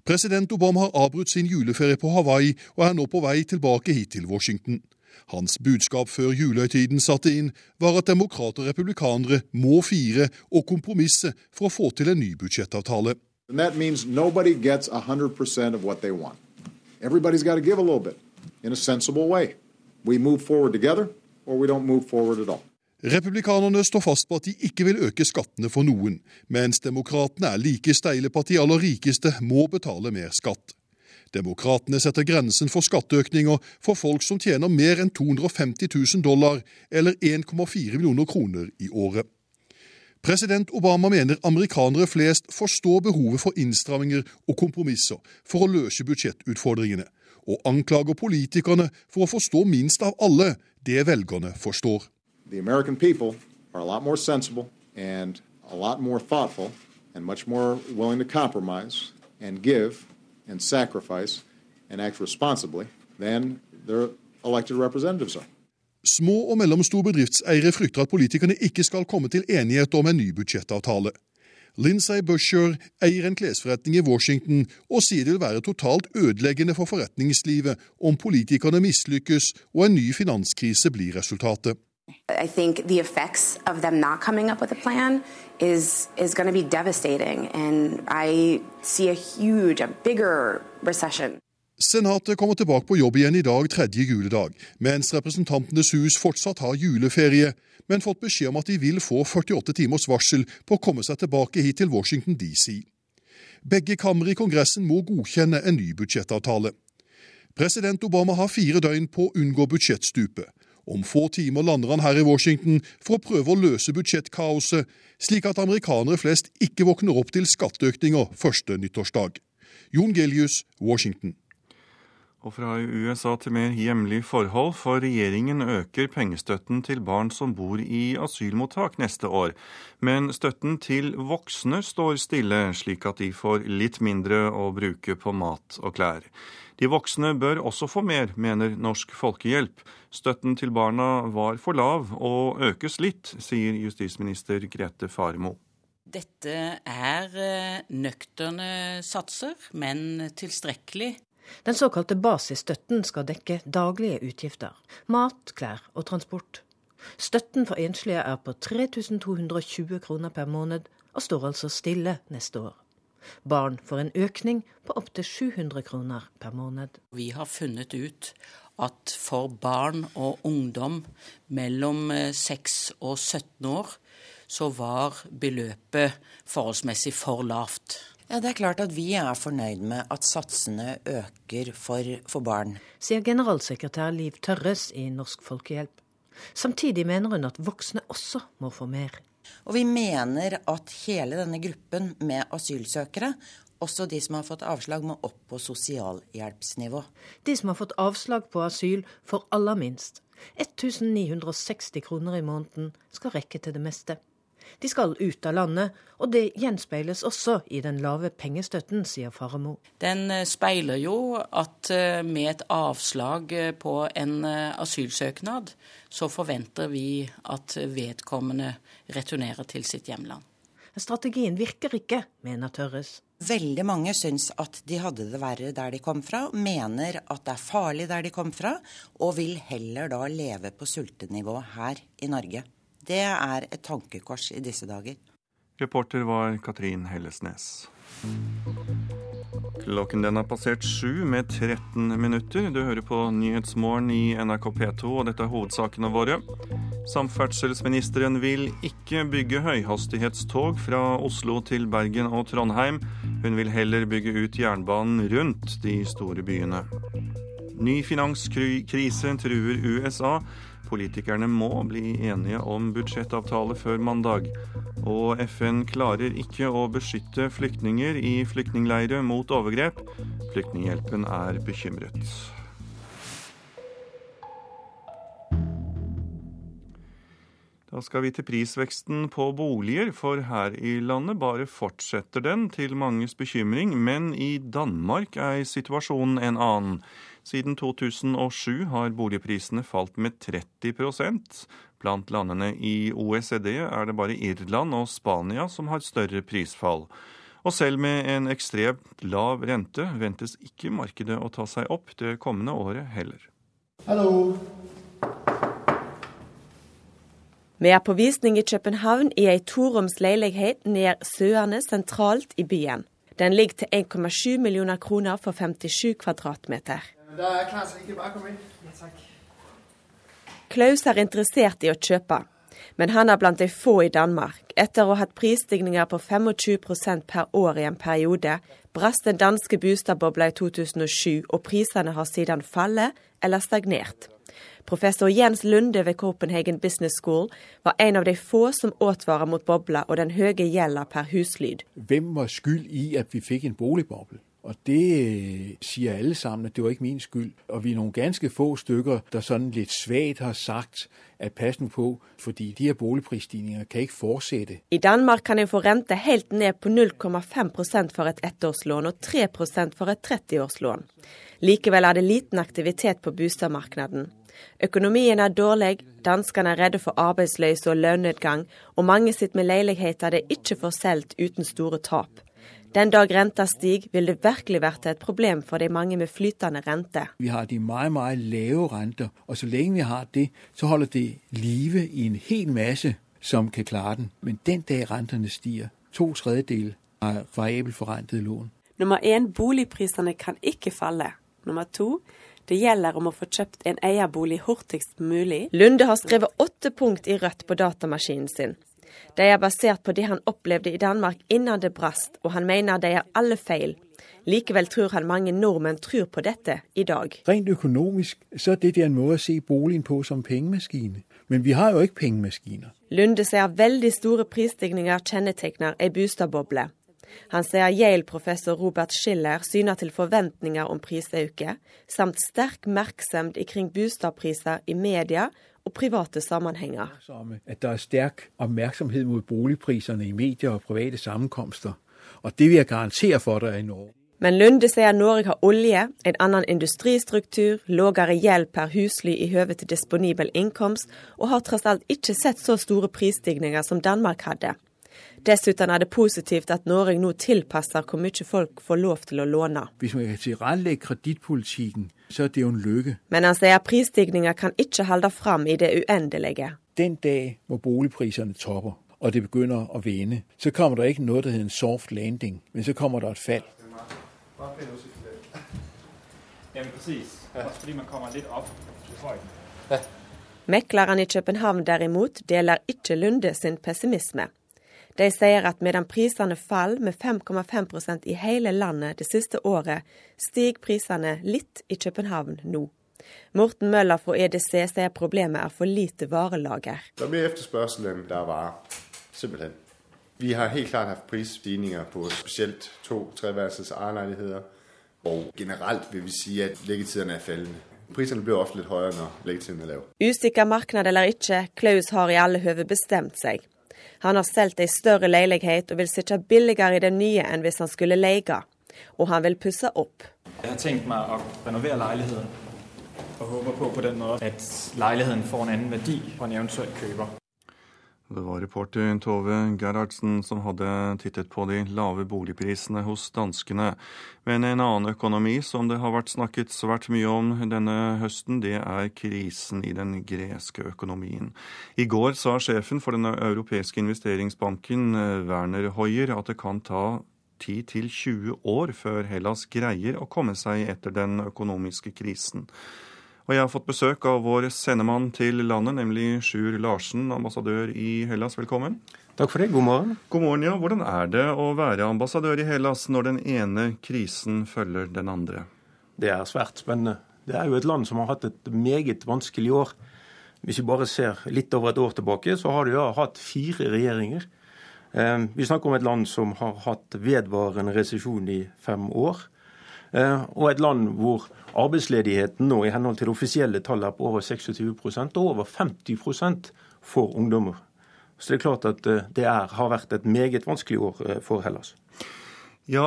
President Obama har avbrutt sin juleferie på Hawaii og er nå på vei tilbake hit til Washington. Hans budskap før julehøytiden satte inn, var at demokrater og republikanere må fire og kompromisse for å få til en ny budsjettavtale. Everybody's got to give a little bit in a sensible way. We move forward together, or we don't move forward at all. Republikanerne står fast på at de ikke vil øke skattene for noen, mens demokratene er like steile på at de aller rikeste må betale mer skatt. Demokratene setter grensen for skatteøkninger for folk som tjener mer enn 250 000 dollar, eller 1,4 millioner kroner i året. President Obama mener amerikanere flest forstår behovet for innstramminger og kompromisser for å løse budsjettutfordringene, og anklager politikerne for å forstå minst av alle det velgerne forstår. The American people are a lot more sensible and a lot more thoughtful and much more and give and sacrifice and act responsibly than their elected representatives are. Små og mellomstore bedriftseiere frykter at politikerne ikke skal komme til enighet om en ny budsjettavtale. Lindsay Busher eier en klesforretning i Washington og sier det vil være totalt ødeleggende for forretningslivet om politikerne mislykkes og en ny finanskrise blir resultatet. I think the effects of them not coming up with a plan is is going to be devastating, and I see a huge, a bigger recession. Senatet kommer tilbake på jobb igjen i dag, tredje juledag, mens Representantenes hus fortsatt har juleferie, men fått beskjed om at de vil få 48 timers varsel på å komme seg tilbake hit til Washington DC. Begge kamre i Kongressen må godkjenne en ny budsjettavtale. President Obama har fire døgn på å unngå budsjettstupet. Om få timer lander han her i Washington for å prøve å løse budsjettkaoset, slik at amerikanere flest ikke våkner opp til skatteøkninger første nyttårsdag. Jon Gelius, Washington. Og fra USA til mer hjemlige forhold, for regjeringen øker pengestøtten til barn som bor i asylmottak neste år. Men støtten til voksne står stille, slik at de får litt mindre å bruke på mat og klær. De voksne bør også få mer, mener Norsk Folkehjelp. Støtten til barna var for lav og økes litt, sier justisminister Grete Faremo. Dette er eh, nøkterne satser, men tilstrekkelig den såkalte basisstøtten skal dekke daglige utgifter. Mat, klær og transport. Støtten for enslige er på 3220 kroner per måned, og står altså stille neste år. Barn får en økning på opptil 700 kroner per måned. Vi har funnet ut at for barn og ungdom mellom 6 og 17 år, så var beløpet forholdsmessig for lavt. Ja, Det er klart at vi er fornøyd med at satsene øker for, for barn. Sier generalsekretær Liv Tørres i Norsk Folkehjelp. Samtidig mener hun at voksne også må få mer. Og vi mener at hele denne gruppen med asylsøkere, også de som har fått avslag, må opp på sosialhjelpsnivå. De som har fått avslag på asyl, får aller minst. 1960 kroner i måneden skal rekke til det meste. De skal ut av landet, og det gjenspeiles også i den lave pengestøtten, sier Faremo. Den eh, speiler jo at eh, med et avslag eh, på en asylsøknad, så forventer vi at vedkommende returnerer til sitt hjemland. Strategien virker ikke, mener Tørres. Veldig mange syns at de hadde det verre der de kom fra, mener at det er farlig der de kom fra, og vil heller da leve på sultenivå her i Norge. Det er et tankekors i disse dager. Reporter var Katrin Hellesnes. Klokken den har passert sju med 13 minutter. Du hører på Nyhetsmorgen i NRK P2, og dette er hovedsakene våre. Samferdselsministeren vil ikke bygge høyhastighetstog fra Oslo til Bergen og Trondheim. Hun vil heller bygge ut jernbanen rundt de store byene. Ny finanskrise truer USA. Politikerne må bli enige om budsjettavtale før mandag. Og FN klarer ikke å beskytte flyktninger i flyktningleirer mot overgrep. Flyktninghjelpen er bekymret. Da skal vi til prisveksten på boliger, for her i landet bare fortsetter den, til manges bekymring. Men i Danmark er situasjonen en annen. Siden 2007 har boligprisene falt med 30% Blant landene i OECD er det bare Irland og Spania som har større prisfall. Og selv med en ekstremt lav rente ventes ikke markedet å ta seg opp det kommende året heller. Hallo. Vi er på visning i København i ei toroms leilighet nær Søane sentralt i byen. Den ligger til 1,7 millioner kroner for 57 kvadratmeter. Der er klar, så I bare kom inn. Ja, takk. Klaus er interessert i å kjøpe, men han er blant de få i Danmark. Etter å ha hatt prisstigninger på 25% per år i en periode, brast den danske boligbobla i 2007, og prisene har siden fallet eller stagnert. Professor Jens Lunde ved Copenhagen Business School var en av de få som advarer mot bobla og den høye gjelda per huslyd. Hvem var skyld i at vi fikk en boligboble? Og det sier alle sammen at det var ikke min skyld. Og vi er noen ganske få stykker der sånn litt svakt har sagt at pass nå på, fordi de her boligprisstigninger kan ikke fortsette. I Danmark kan en få rente helt ned på 0,5% for et ettårslån og 3% for et 30-årslån. Likevel er det liten aktivitet på boligmarkedet. Økonomien er dårlig, danskene er redde for arbeidsløse og lønnedgang, og mange sitter med leiligheter de ikke får solgt uten store tap. Den dag renta stiger, vil det virkelig bli et problem for de mange med flytende rente. Vi har de meget, meget lave renter, og så lenge vi har det, så holder det live i en hel masse som kan klare den. Men den dag rentene stiger, to tredjedeler har variabelforrentede lån. Nummer én, boligprisene kan ikke falle. Nummer to, det gjelder om å få kjøpt en eierbolig hurtigst mulig. Lunde har skrevet åtte punkt i rødt på datamaskinen sin. De er basert på det han opplevde i Danmark innan det brast, og han mener de er alle feil. Likevel tror han mange nordmenn tror på dette i dag. Rent økonomisk så er det en måte å se boligen på som pengemaskine. Men vi har jo ikke pengemaskiner. Lunde sier veldig store prisstigninger kjennetegner ei boligboble. Han sier Yale-professor Robert Schiller syner til forventninger om prisøkning, samt sterk merksemd ikring boligpriser i media og private sammenhenger. At det er sterk oppmerksomhet mot boligprisene i medier og private sammenkomster. Og det vil jeg garantere for dere i Norge. Men Lunde sier Norge har olje, en annen industristruktur, lavere gjeld per husly i høve til disponibel inkomst, og har tross alt ikke sett så store prisstigninger som Danmark hadde. Dessuten er det positivt at Norge nå tilpasser hvor mye folk får lov til å låne. Hvis man kan tilrettelegge kredittpolitikken, så er det jo en lykke. Men han sier prisstigninger kan ikke holde fram i det uendelige. Den dag hvor boligprisene topper, og det begynner å vende, så kommer det ikke noe som heter en soft landing, men så kommer det et fall. Ja, precis. Fordi man kommer litt opp i høyden. Meklerne i København derimot deler ikke Lunde sin pessimisme. De sier at medan prisene faller med 5,5% i hele landet det siste året, stiger prisene litt i København nå. Morten Møller fra EDC sier problemet er for lite varelager. Det er mer etterspørsel enn det er varer. Simpelthen. Vi har helt klart hatt prisstigninger på spesielt to treværelses ejerleiligheter. Og generelt vil vi si at liggetidene er fallende. Prisene blir ofte litt høyere når liggetiden er lav. Usikker marked eller ikke, Klaus har i alle høve bestemt seg. Han har solgt ei større leilighet og vil sitte billigere i den nye enn hvis han skulle leie. Og han vil pusse opp. Jeg har tenkt meg å renovere leiligheten, og håper på på den måten at leiligheten får en annen verdi for en eventuell kjøper. Det var reporter Tove Gerhardsen som hadde tittet på de lave boligprisene hos danskene. Men en annen økonomi som det har vært snakket svært mye om denne høsten, det er krisen i den greske økonomien. I går sa sjefen for den europeiske investeringsbanken, Werner Hoyer, at det kan ta 10-20 år før Hellas greier å komme seg etter den økonomiske krisen. Og jeg har fått besøk av vår sendemann til landet, nemlig Sjur Larsen, ambassadør i Hellas. Velkommen. Takk for det. God morgen. God morgen, ja. Hvordan er det å være ambassadør i Hellas når den ene krisen følger den andre? Det er svært spennende. Det er jo et land som har hatt et meget vanskelig år. Hvis vi bare ser litt over et år tilbake, så har de ja hatt fire regjeringer. Vi snakker om et land som har hatt vedvarende resesjon i fem år. Og et land hvor arbeidsledigheten nå i henhold til offisielle tall er på over 26% og over 50% for ungdommer. Så det er klart at det er, har vært et meget vanskelig år for Hellas. Ja,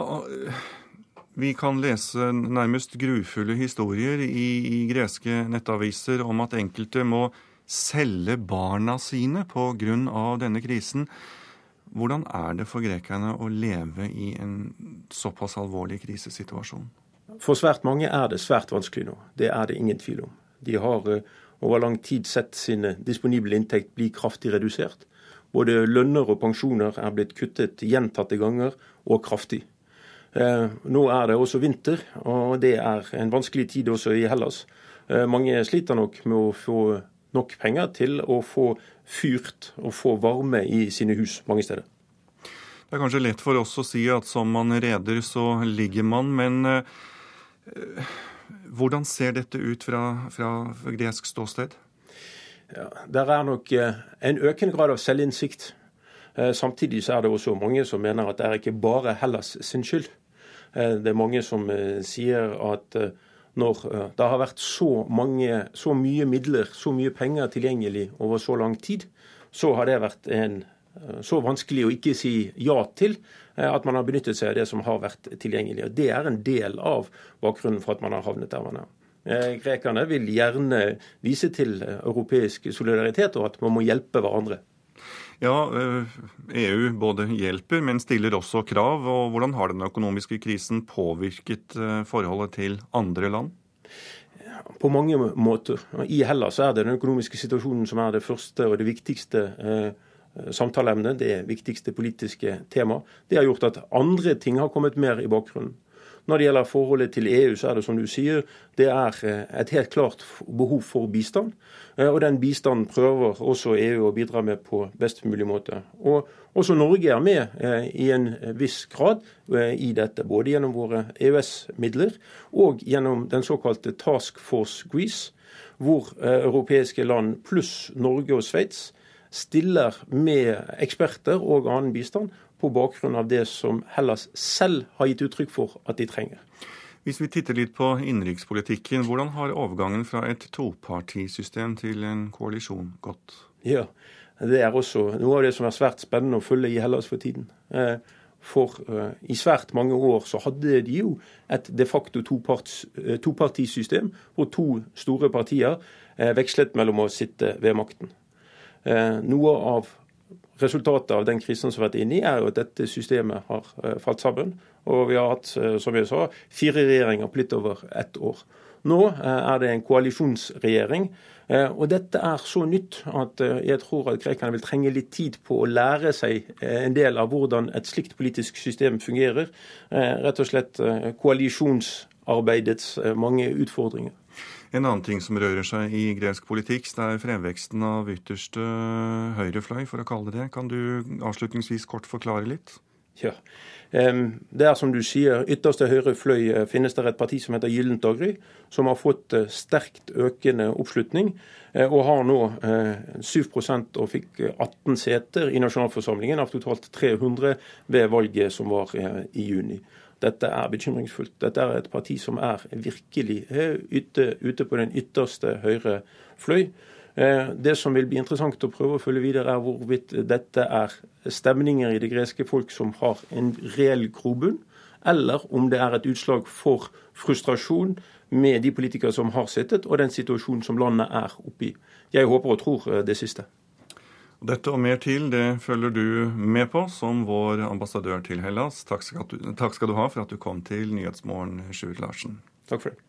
vi kan lese nærmest grufulle historier i, i greske nettaviser om at enkelte må selge barna sine pga. denne krisen. Hvordan er det for grekerne å leve i en såpass alvorlig krisesituasjon? For svært mange er det svært vanskelig nå. Det er det ingen tvil om. De har over lang tid sett sine disponible inntekt bli kraftig redusert. Både lønner og pensjoner er blitt kuttet gjentatte ganger, og kraftig. Nå er det også vinter, og det er en vanskelig tid også i Hellas. Mange sliter nok med å få nok penger til å få fyrt og få varme i sine hus mange steder. Det er kanskje lett for oss å si at som man reder, så ligger man. Men eh, hvordan ser dette ut fra, fra gresk ståsted? Ja, der er nok en økende grad av selvinnsikt. Samtidig så er det også mange som mener at det er ikke bare Hellas sin skyld. Det er mange som sier at når det har vært så, mange, så mye midler, så mye penger tilgjengelig over så lang tid, så har det vært en, så vanskelig å ikke si ja til at man har benyttet seg av det som har vært tilgjengelig. Og Det er en del av bakgrunnen for at man har havnet der man er. Eh, grekerne vil gjerne vise til europeisk solidaritet og at man må hjelpe hverandre. Ja, EU eh, e både hjelper, men stiller også krav. og Hvordan har den økonomiske krisen påvirket eh, forholdet til andre land? På mange måter. I Hellas er det den økonomiske situasjonen som er det første og det viktigste samtaleemnet, det viktigste politiske tema. Det har gjort at andre ting har kommet mer i bakgrunnen. Når det gjelder forholdet til EU, så er det som du sier, det er eh, et helt klart behov for bistand. Eh, og den bistanden prøver også EU å bidra med på best mulig måte. Og også Norge er med eh, i en viss grad i dette, både gjennom våre EØS-midler og gjennom den såkalte Task Force Greece, hvor europeiske land pluss Norge og Sveits stiller med eksperter og annen bistand på bakgrunn av det som Hellas selv har gitt uttrykk for at de trenger. Hvis vi titter litt på innenrikspolitikken, hvordan har overgangen fra et topartisystem til en koalisjon gått? Ja, Det er også noe av det som er svært spennende å følge i Hellas for tiden. Eh, for uh, i svært mange år så hadde de jo et de facto eh, topartisystem, hvor to store partier vekslet mellom å sitte ved makten. Noe av Resultatet av den krisen som vi har vært inne i, er jo at dette systemet har eh, falt sammen. Og vi har hatt, eh, som jeg sa, fire regjeringer på litt over ett år. Nå eh, er det en koalisjonsregjering. Og dette er så nytt at jeg tror at grekerne vil trenge litt tid på å lære seg en del av hvordan et slikt politisk system fungerer. Rett og slett koalisjonsarbeidets mange utfordringer. En annen ting som rører seg i gresk politikk, det er fremveksten av ytterste høyrefløy, for å kalle det det. Kan du avslutningsvis kort forklare litt? Ja. Det er som du sier, ytterste høyre fløy eh, finnes det et parti som heter Gyllent daggry, som har fått eh, sterkt økende oppslutning, eh, og har nå 7% og fikk 18 seter i nasjonalforsamlingen av totalt 300 ved valget som var i juni. Dette er bekymringsfullt. Dette er et parti som er virkelig ute, ute på den ytterste høyre fløy. Eh, det som vil bli interessant å prøve å følge videre, er hvorvidt dette er stemninger i det greske folk som har en reell grobunn, eller om det er et utslag for frustrasjon med de politikere som har sittet, og den situasjonen som landet er oppe i. Jeg håper og tror eh, det siste. Dette og mer til det følger du med på som vår ambassadør til Hellas. Takk skal du, takk skal du ha for at du kom til Nyhetsmorgen, Sjur Larsen. Takk for det.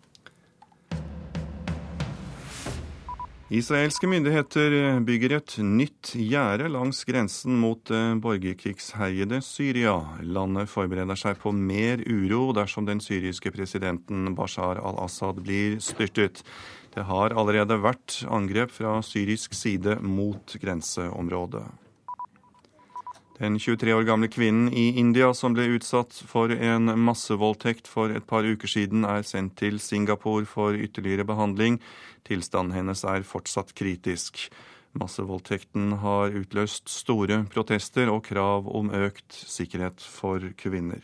Israelske myndigheter bygger et nytt gjerde langs grensen mot det borgerkrigsherjede Syria. Landet forbereder seg på mer uro dersom den syriske presidenten Bashar al-Assad blir styrtet. Det har allerede vært angrep fra syrisk side mot grenseområdet. Den 23 år gamle kvinnen i India som ble utsatt for en massevoldtekt for et par uker siden, er sendt til Singapore for ytterligere behandling. Tilstanden hennes er fortsatt kritisk. Massevoldtekten har utløst store protester og krav om økt sikkerhet for kvinner.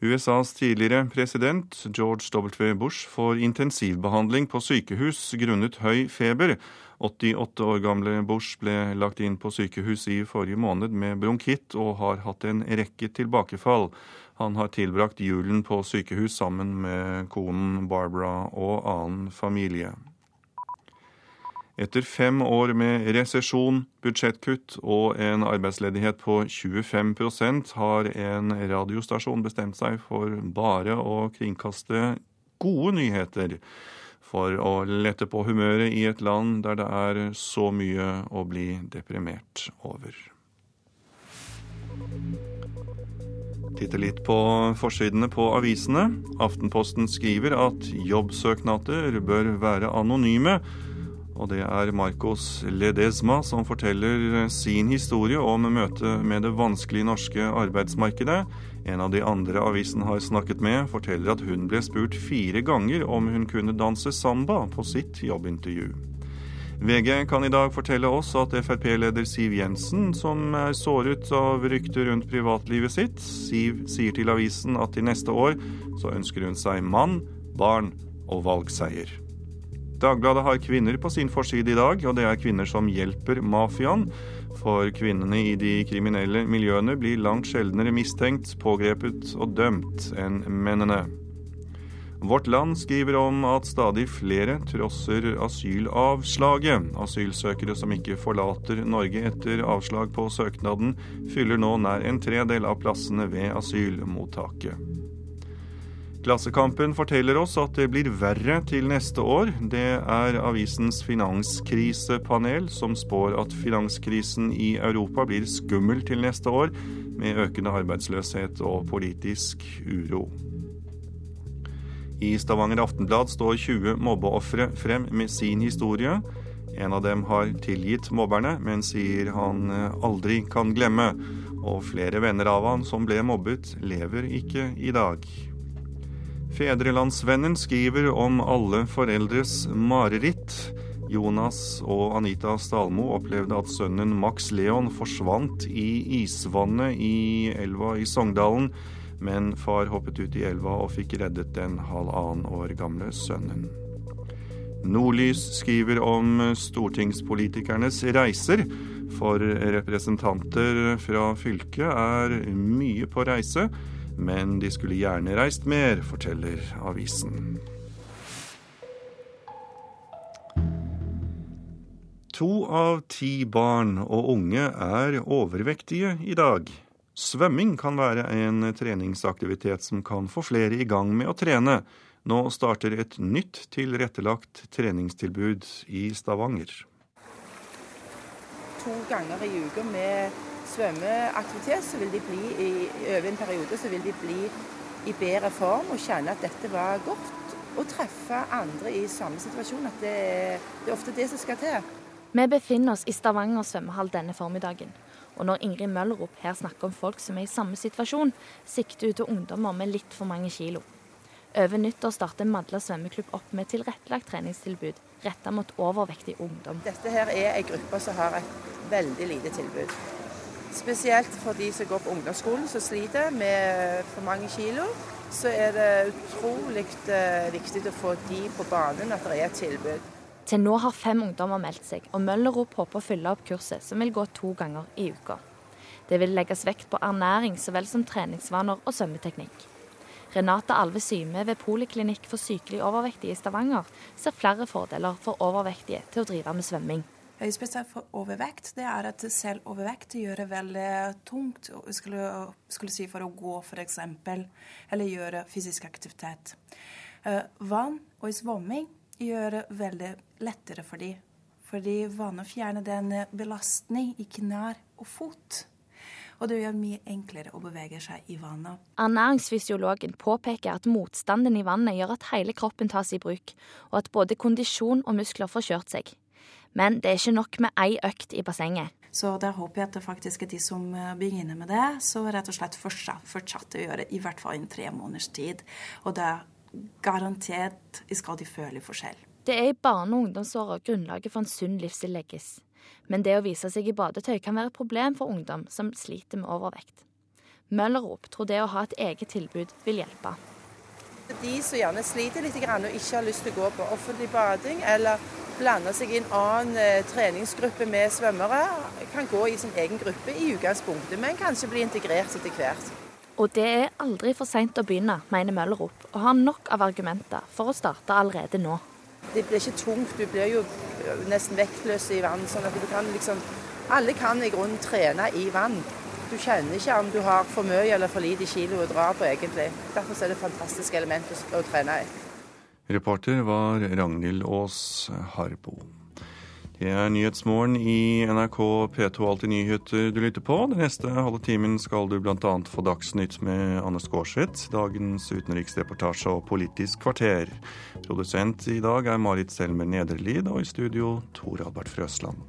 USAs tidligere president George W. Bush får intensivbehandling på sykehus grunnet høy feber. 88 år gamle Bush ble lagt inn på sykehus i forrige måned med bronkitt og har hatt en rekke tilbakefall. Han har tilbrakt julen på sykehus sammen med konen Barbara og annen familie. Etter fem år med resesjon, budsjettkutt og en arbeidsledighet på 25% har en radiostasjon bestemt seg for bare å kringkaste gode nyheter for å lette på humøret i et land der det er så mye å bli deprimert over. Titte litt på forsidene på avisene. Aftenposten skriver at jobbsøknader bør være anonyme og det er Marcos Ledesma som forteller sin historie om møtet med det vanskelige norske arbeidsmarkedet. En av de andre avisen har snakket med, forteller at hun ble spurt fire ganger om hun kunne danse samba på sitt jobbintervju. VG kan i dag fortelle oss at Frp-leder Siv Jensen, som er såret av rykter rundt privatlivet sitt, Siv sier til avisen at til neste år så ønsker hun seg mann, barn og valgseier. Dagbladet har kvinner på sin forside i dag, og det er kvinner som hjelper mafiaen. For kvinnene i de kriminelle miljøene blir langt sjeldnere mistenkt, pågrepet og dømt enn mennene. Vårt Land skriver om at stadig flere trosser asylavslaget. Asylsøkere som ikke forlater Norge etter avslag på søknaden, fyller nå nær en tredel av plassene ved asylmottaket. Klassekampen forteller oss at det blir verre til neste år. Det er avisens finanskrisepanel som spår at finanskrisen i Europa blir skummel til neste år, med økende arbeidsløshet og politisk uro. I Stavanger Aftenblad står 20 mobbeofre frem med sin historie. En av dem har tilgitt mobberne, men sier han aldri kan glemme. Og flere venner av han som ble mobbet, lever ikke i dag. Fedrelandsvennen skriver om alle foreldres mareritt. Jonas og Anita Stalmo opplevde at sønnen Max Leon forsvant i isvannet i elva i Sogndalen men far hoppet ut i elva og fikk reddet den halvannen år gamle sønnen. Nordlys skriver om stortingspolitikernes reiser. For representanter fra fylket er mye på reise, men de skulle gjerne reist mer, forteller avisen. To av ti barn og unge er overvektige i dag. Svømming kan være en treningsaktivitet som kan få flere i gang med å trene. Nå starter et nytt tilrettelagt treningstilbud i Stavanger. To ganger i uka med svømmeaktivitet, så vil de bli i, over en periode så vil de bli i bedre form og kjenne at dette var godt. Og treffe andre i samme situasjon. At det, det er ofte det som skal til. Vi befinner oss i Stavanger svømmehall denne formiddagen. Og når Ingrid Møllerup her snakker om folk som er i samme situasjon, sikter hun til ungdommer med litt for mange kilo. Over nyttår starter Madla svømmeklubb opp med tilrettelagt treningstilbud retta mot overvektig ungdom. Dette her er en gruppe som har et veldig lite tilbud. Spesielt for de som går på ungdomsskolen som sliter med for mange kilo. Så er det utrolig eh, viktig å få de på banen, at det er et tilbud. Til nå har fem ungdommer meldt seg, og Møllerop håper å fylle opp kurset, som vil gå to ganger i uka. Det vil legges vekt på ernæring så vel som treningsvaner og svømmeteknikk. Renate Alve Syme ved Poliklinikk for sykelig overvektige i Stavanger ser flere fordeler for overvektige til å drive med svømming. Spesielt for overvekt, det er at selv overvekt gjør det veldig tungt skulle, skulle si for å gå, f.eks., eller gjøre fysisk aktivitet. Eh, vann og svømming gjør det veldig lettere for dem. Fordi vannet fjerner den belastning i knær og fot. Og det gjør mye enklere å bevege seg i vannet. Ernæringsfysiologen påpeker at motstanden i vannet gjør at hele kroppen tas i bruk, og at både kondisjon og muskler får kjørt seg. Men det er ikke nok med ei økt i bassenget. Så der håper jeg at det faktisk er de som eh, begynner med det, så rett og slett fortsatt å gjøre i hvert fall en tre måneders tid. Og er garantert skal de føle forskjell. Det er i barne- og ungdomsåra grunnlaget for en sunn livsstil legges. Men det å vise seg i badetøy kan være et problem for ungdom som sliter med overvekt. Møllerop tror det å ha et eget tilbud vil hjelpe. De som gjerne sliter litt og ikke har lyst til å gå på offentlig bading eller blande seg i en annen eh, treningsgruppe med svømmere, kan gå i sin egen gruppe i utgangspunktet, men kanskje bli integrert etter hvert. Og det er aldri for seint å begynne, mener Møllerup, og har nok av argumenter for å starte allerede nå. Det blir ikke tungt, du blir jo nesten vektløs i vann. sånn at du kan liksom Alle kan i grunnen trene i vann. Du kjenner ikke om du har for mye eller for lite kilo å dra på, egentlig. Derfor er det et fantastisk element å, å trene i. Reporter var Ragnhild Aas Harbo. Det er Nyhetsmorgen i NRK P2 Alltid nyheter du lytter på. Den neste halve timen skal du bl.a. få Dagsnytt med Anne Skårseth, dagens utenriksreportasje og Politisk kvarter. Produsent i dag er Marit Selmer Nederlid, og i studio Tor Albert Frøsland.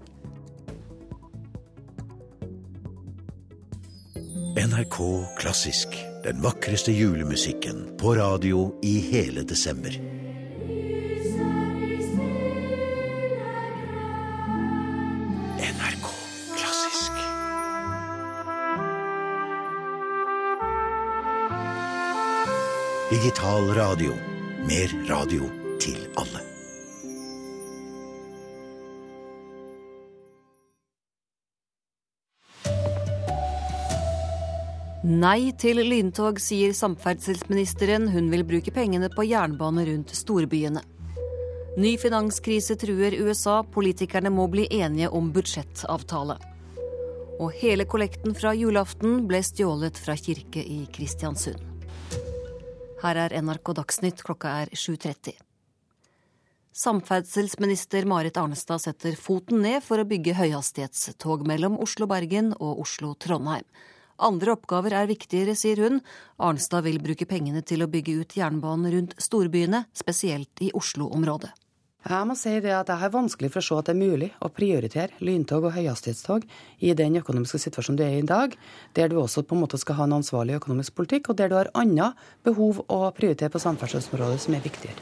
NRK Klassisk. Den vakreste julemusikken på radio i hele desember. Digital radio. Mer radio til alle. Nei til lyntog, sier samferdselsministeren. Hun vil bruke pengene på jernbane rundt storbyene. Ny finanskrise truer USA. Politikerne må bli enige om budsjettavtale. Og hele kollekten fra julaften ble stjålet fra kirke i Kristiansund. Her er NRK Dagsnytt, klokka er 7.30. Samferdselsminister Marit Arnestad setter foten ned for å bygge høyhastighetstog mellom Oslo-Bergen og Oslo-Trondheim. Andre oppgaver er viktigere, sier hun. Arnstad vil bruke pengene til å bygge ut jernbanen rundt storbyene, spesielt i Oslo-området. Jeg må si det at jeg har vanskelig for å se at det er mulig å prioritere lyntog og høyhastighetstog i den økonomiske situasjonen du er i i dag, der du også på en måte skal ha en ansvarlig økonomisk politikk, og der du har andre behov å prioritere på samferdselsområdet som er viktigere.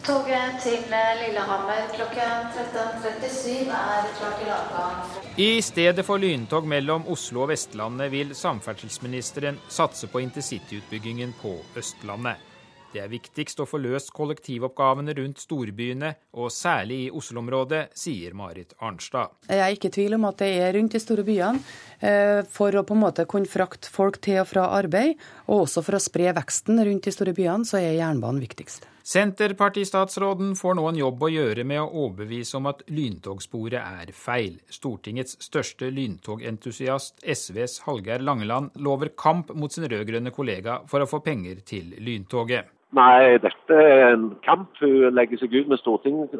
Toget til Lillehammer klokken 13.37 er klart til avgang. I stedet for lyntog mellom Oslo og Vestlandet vil samferdselsministeren satse på intercityutbyggingen på Østlandet. Det er viktigst å få løst kollektivoppgavene rundt storbyene, og særlig i Oslo-området, sier Marit Arnstad. Jeg er ikke i tvil om at det er rundt de store byene eh, for å på en måte kunne frakte folk til og fra arbeid, og også for å spre veksten rundt de store byene, så er jernbanen viktigst. Senterpartistatsråden får nå en jobb å gjøre med å overbevise om at lyntogsporet er feil. Stortingets største lyntogentusiast, SVs Hallgeir Langeland, lover kamp mot sin rød-grønne kollega for å få penger til lyntoget. Nei, dette er en kamp. Hun legger seg ut med Stortinget,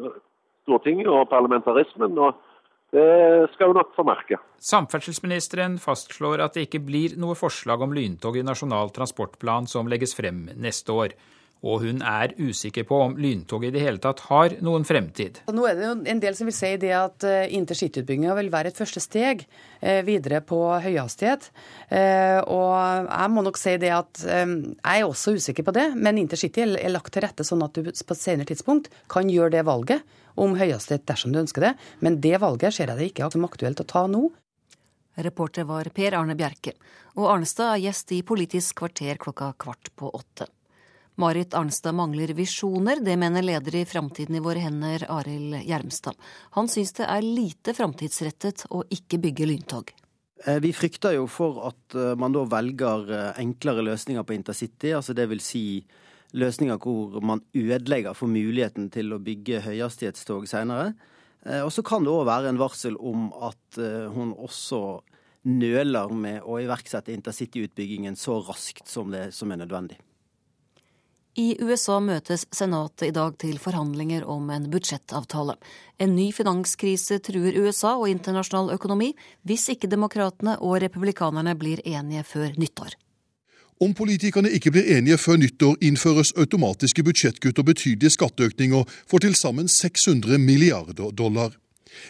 Stortinget og parlamentarismen. og det skal hun nok få merke. Samferdselsministeren fastslår at det ikke blir noe forslag om lyntog i Nasjonal transportplan som legges frem neste år. Og hun er usikker på om lyntoget i det hele tatt har noen fremtid. Nå er det jo en del som vil si det at eh, intercityutbygginga vil være et første steg eh, videre på høyhastighet. Eh, og jeg må nok si det at jeg er også usikker på det, men intercity er lagt til rette sånn at du på et senere tidspunkt kan gjøre det valget om høyhastighet dersom du ønsker det. Men det valget ser jeg det ikke som aktuelt å ta nå. Reporter var Per Arne Bjerke, og Arnestad er gjest i Politisk kvarter klokka kvart på åtte. Marit Arnstad mangler visjoner, det mener leder i Framtiden i våre hender, Arild Gjermstad. Han syns det er lite framtidsrettet å ikke bygge lyntog. Eh, vi frykter jo for at eh, man da velger eh, enklere løsninger på intercity, altså vil si løsninger hvor man ødelegger for muligheten til å bygge høyhastighetstog senere. Og så kan det òg være en varsel om at hun også nøler med å iverksette intercityutbyggingen så raskt som det som er nødvendig. I USA møtes Senatet i dag til forhandlinger om en budsjettavtale. En ny finanskrise truer USA og internasjonal økonomi hvis ikke demokratene og republikanerne blir enige før nyttår. Om politikerne ikke blir enige før nyttår, innføres automatiske budsjettkutt og betydelige skatteøkninger for til sammen 600 milliarder dollar.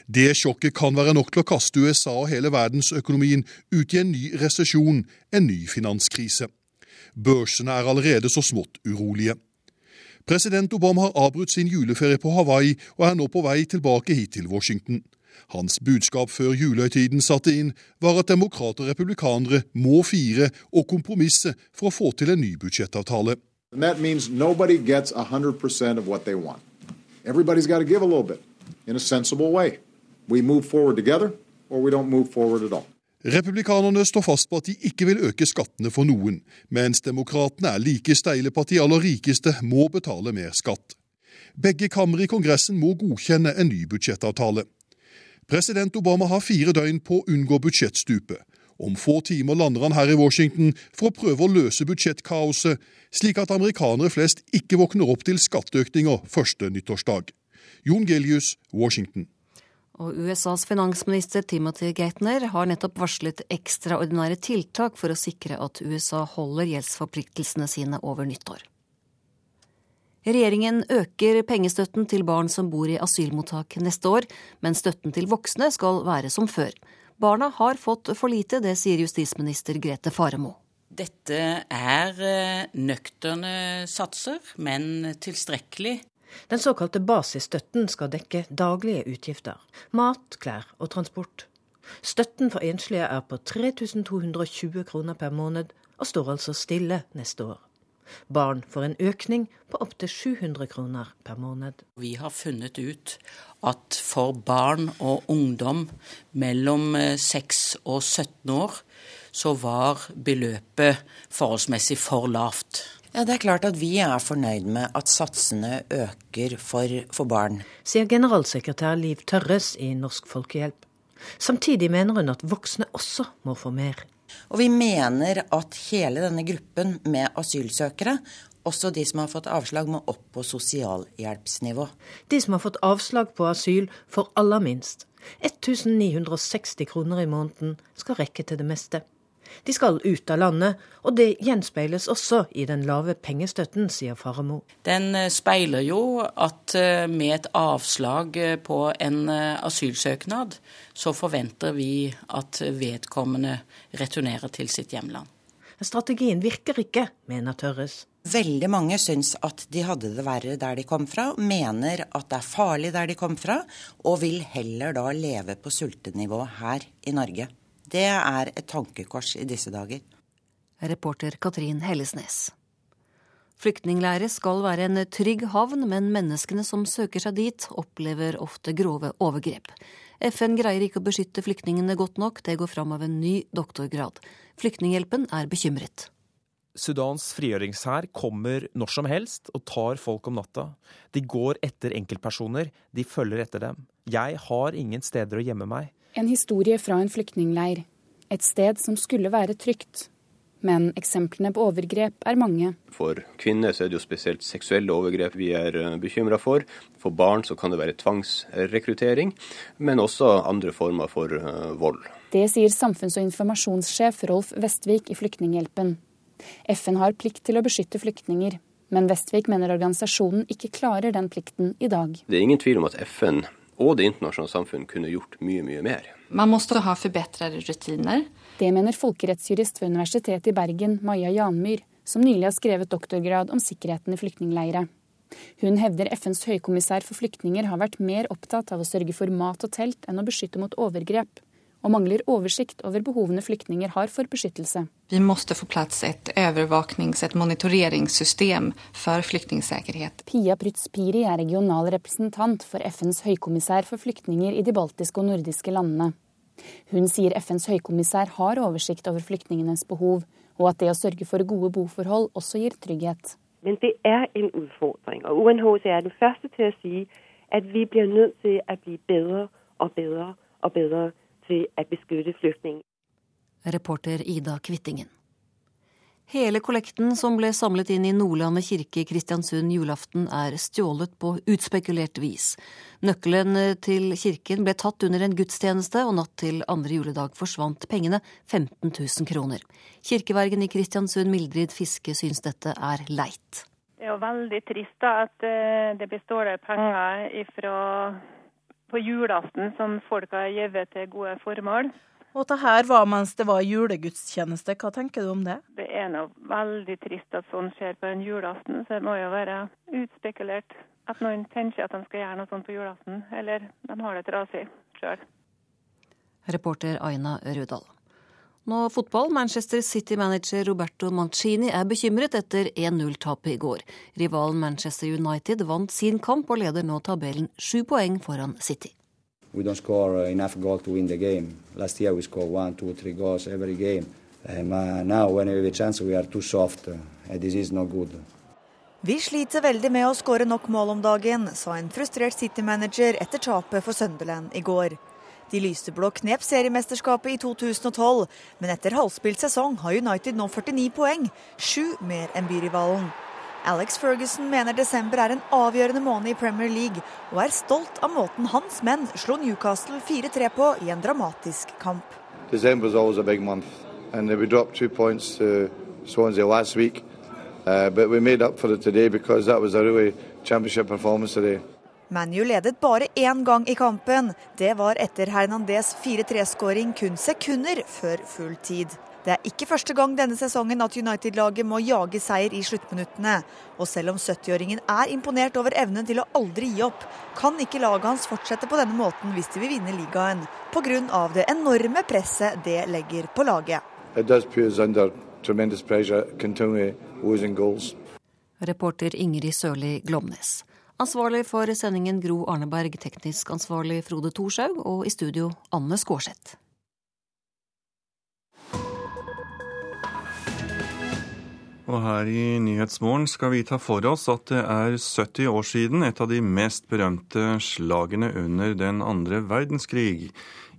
Det sjokket kan være nok til å kaste USA og hele verdensøkonomien ut i en ny resesjon, en ny finanskrise. Børsene er allerede så smått urolige. President Obama har avbrutt sin juleferie på Hawaii og er nå på vei tilbake hit til Washington. Hans budskap før julehøytiden satte inn, var at demokrater og republikanere må fire og kompromisse for å få til en ny budsjettavtale. That means nobody gets 100% of what they want. Everybody's got to give a little bit in a sensible way. We move forward together, or we don't move forward at all. Republikanerne står fast på at de ikke vil øke skattene for noen, mens demokratene er like steile på at de aller rikeste må betale mer skatt. Begge kamre i Kongressen må godkjenne en ny budsjettavtale. President Obama har fire døgn på å unngå budsjettstupet. Om få timer lander han her i Washington for å prøve å løse budsjettkaoset, slik at amerikanere flest ikke våkner opp til skatteøkninger første nyttårsdag. Jon Gelius, Washington. Og USAs finansminister Timothy Geithner har nettopp varslet ekstraordinære tiltak for å sikre at USA holder gjeldsforpliktelsene sine over nyttår. Regjeringen øker pengestøtten til barn som bor i asylmottak neste år, men støtten til voksne skal være som før. Barna har fått for lite, det sier justisminister Grete Faremo. Dette er eh, nøkterne satser, men tilstrekkelig den såkalte basisstøtten skal dekke daglige utgifter. Mat, klær og transport. Støtten for enslige er på 3220 kroner per måned, og står altså stille neste år. Barn får en økning på opptil 700 kroner per måned. Vi har funnet ut at for barn og ungdom mellom 6 eh, og 17 år, så var beløpet forholdsmessig for lavt. Ja, Det er klart at vi er fornøyd med at satsene øker for, for barn. Sier generalsekretær Liv Tørres i Norsk Folkehjelp. Samtidig mener hun at voksne også må få mer. Og vi mener at hele denne gruppen med asylsøkere, også de som har fått avslag, må opp på sosialhjelpsnivå. De som har fått avslag på asyl, får aller minst. 1960 kroner i måneden skal rekke til det meste. De skal ut av landet, og det gjenspeiles også i den lave pengestøtten, sier Faremo. Den eh, speiler jo at eh, med et avslag eh, på en asylsøknad, så forventer vi at vedkommende returnerer til sitt hjemland. Strategien virker ikke, mener Tørres. Veldig mange syns at de hadde det verre der de kom fra, mener at det er farlig der de kom fra, og vil heller da leve på sultenivå her i Norge. Det er et tankekors i disse dager. Reporter Katrin Hellesnes. Flyktningleirer skal være en trygg havn, men menneskene som søker seg dit, opplever ofte grove overgrep. FN greier ikke å beskytte flyktningene godt nok, det går fram av en ny doktorgrad. Flyktninghjelpen er bekymret. Sudans frigjøringshær kommer når som helst og tar folk om natta. De går etter enkeltpersoner, de følger etter dem. Jeg har ingen steder å gjemme meg. En historie fra en flyktningleir. Et sted som skulle være trygt. Men eksemplene på overgrep er mange. For kvinner så er det jo spesielt seksuelle overgrep vi er eh, bekymra for. For barn så kan det være tvangsrekruttering, men også andre former for uh, vold. Det sier samfunns- og informasjonssjef Rolf Vestvik i Flyktninghjelpen. FN har plikt til å beskytte flyktninger, men Vestvik mener organisasjonen ikke klarer den plikten i dag. Det er ingen tvil om at FN og det internasjonale samfunn kunne gjort mye, mye mer. Man må ha forbedrede rutiner. Det mener folkerettsjurist ved Universitetet i Bergen, Maja Janmyr, som nylig har skrevet doktorgrad om sikkerheten i flyktningleire. Hun hevder FNs høykommissær for flyktninger har vært mer opptatt av å sørge for mat og telt enn å beskytte mot overgrep og mangler oversikt over behovene flyktninger har for beskyttelse. Vi må få plass et overvåknings- og monitoreringssystem for flyktningsikkerhet. Pia Prytz-Piri er regional representant for FNs høykommissær for flyktninger i de baltiske og nordiske landene. Hun sier FNs høykommissær har oversikt over flyktningenes behov, og at det å sørge for gode boforhold også gir trygghet. Men det er en utfordring, og UNHCR er den første til å si at vi blir nødt til å bli bedre og bedre og bedre til flyktninger. Reporter Ida Kvittingen. Hele kollekten som ble samlet inn i Nordlandet kirke i Kristiansund julaften, er stjålet på utspekulert vis. Nøkkelen til kirken ble tatt under en gudstjeneste, og natt til andre juledag forsvant pengene, 15 000 kroner. Kirkevergen i Kristiansund, Mildrid Fiske, syns dette er leit. Det er jo veldig trist da, at eh, det blir stjålet penger ifra på julaften som folk har gitt til gode formål. Og det her var mens det var julegudstjeneste. Hva tenker du om det? Det er nå veldig trist at sånn skjer på en julaften, så det må jo være utspekulert at noen tenker at de skal gjøre noe sånt på julaften. Eller de har det trasig sjøl. Reporter Aina Rudal. Nå fotball. Manchester City-manager Roberto Mancini er bekymret etter 1-0-tapet i går. Rivalen Manchester United vant sin kamp og leder nå tabellen sju poeng foran City. We don't score enough goal to win the game. Last year we scored one, two, three goals every game. Um, uh, now when we have a chance we are too soft. Uh, this is not good. Vi sliter veldig med å skåre nok mål om dagen, sa en frustrert City-manager etter tapet for Sunderland i går. De lyseblå knep seriemesterskapet i 2012, men etter halvspilt sesong har United nå 49 poeng, sju mer enn byrivalen. Alex Ferguson mener desember er en avgjørende måned i Premier League, og er stolt av måten hans menn slo Newcastle 4-3 på i en dramatisk kamp. December was always a big month, and we dropped two points to Swansea last week. Uh, but we made up for it today because that was a really championship performance today. ManU ledet bare én gang i kampen. Det var etter Hernandez 4-3-skåring kun sekunder før full tid. Det er ikke første gang denne sesongen at United-laget må jage seier i sluttminuttene. Og selv om 70-åringen er imponert over evnen til å aldri gi opp, kan ikke laget hans fortsette på denne måten hvis de vil vinne ligaen, pga. det enorme presset det legger på laget. It does put us under tremendous pressure, continually losing goals. Reporter Ingrid Sørli Glomnes. Ansvarlig for sendingen Gro Arneberg, teknisk ansvarlig Frode Thorshaug, og i studio Anne Skårseth. Og her i Nyhetsmorgen skal vi ta for oss at det er 70 år siden et av de mest berømte slagene under den andre verdenskrig.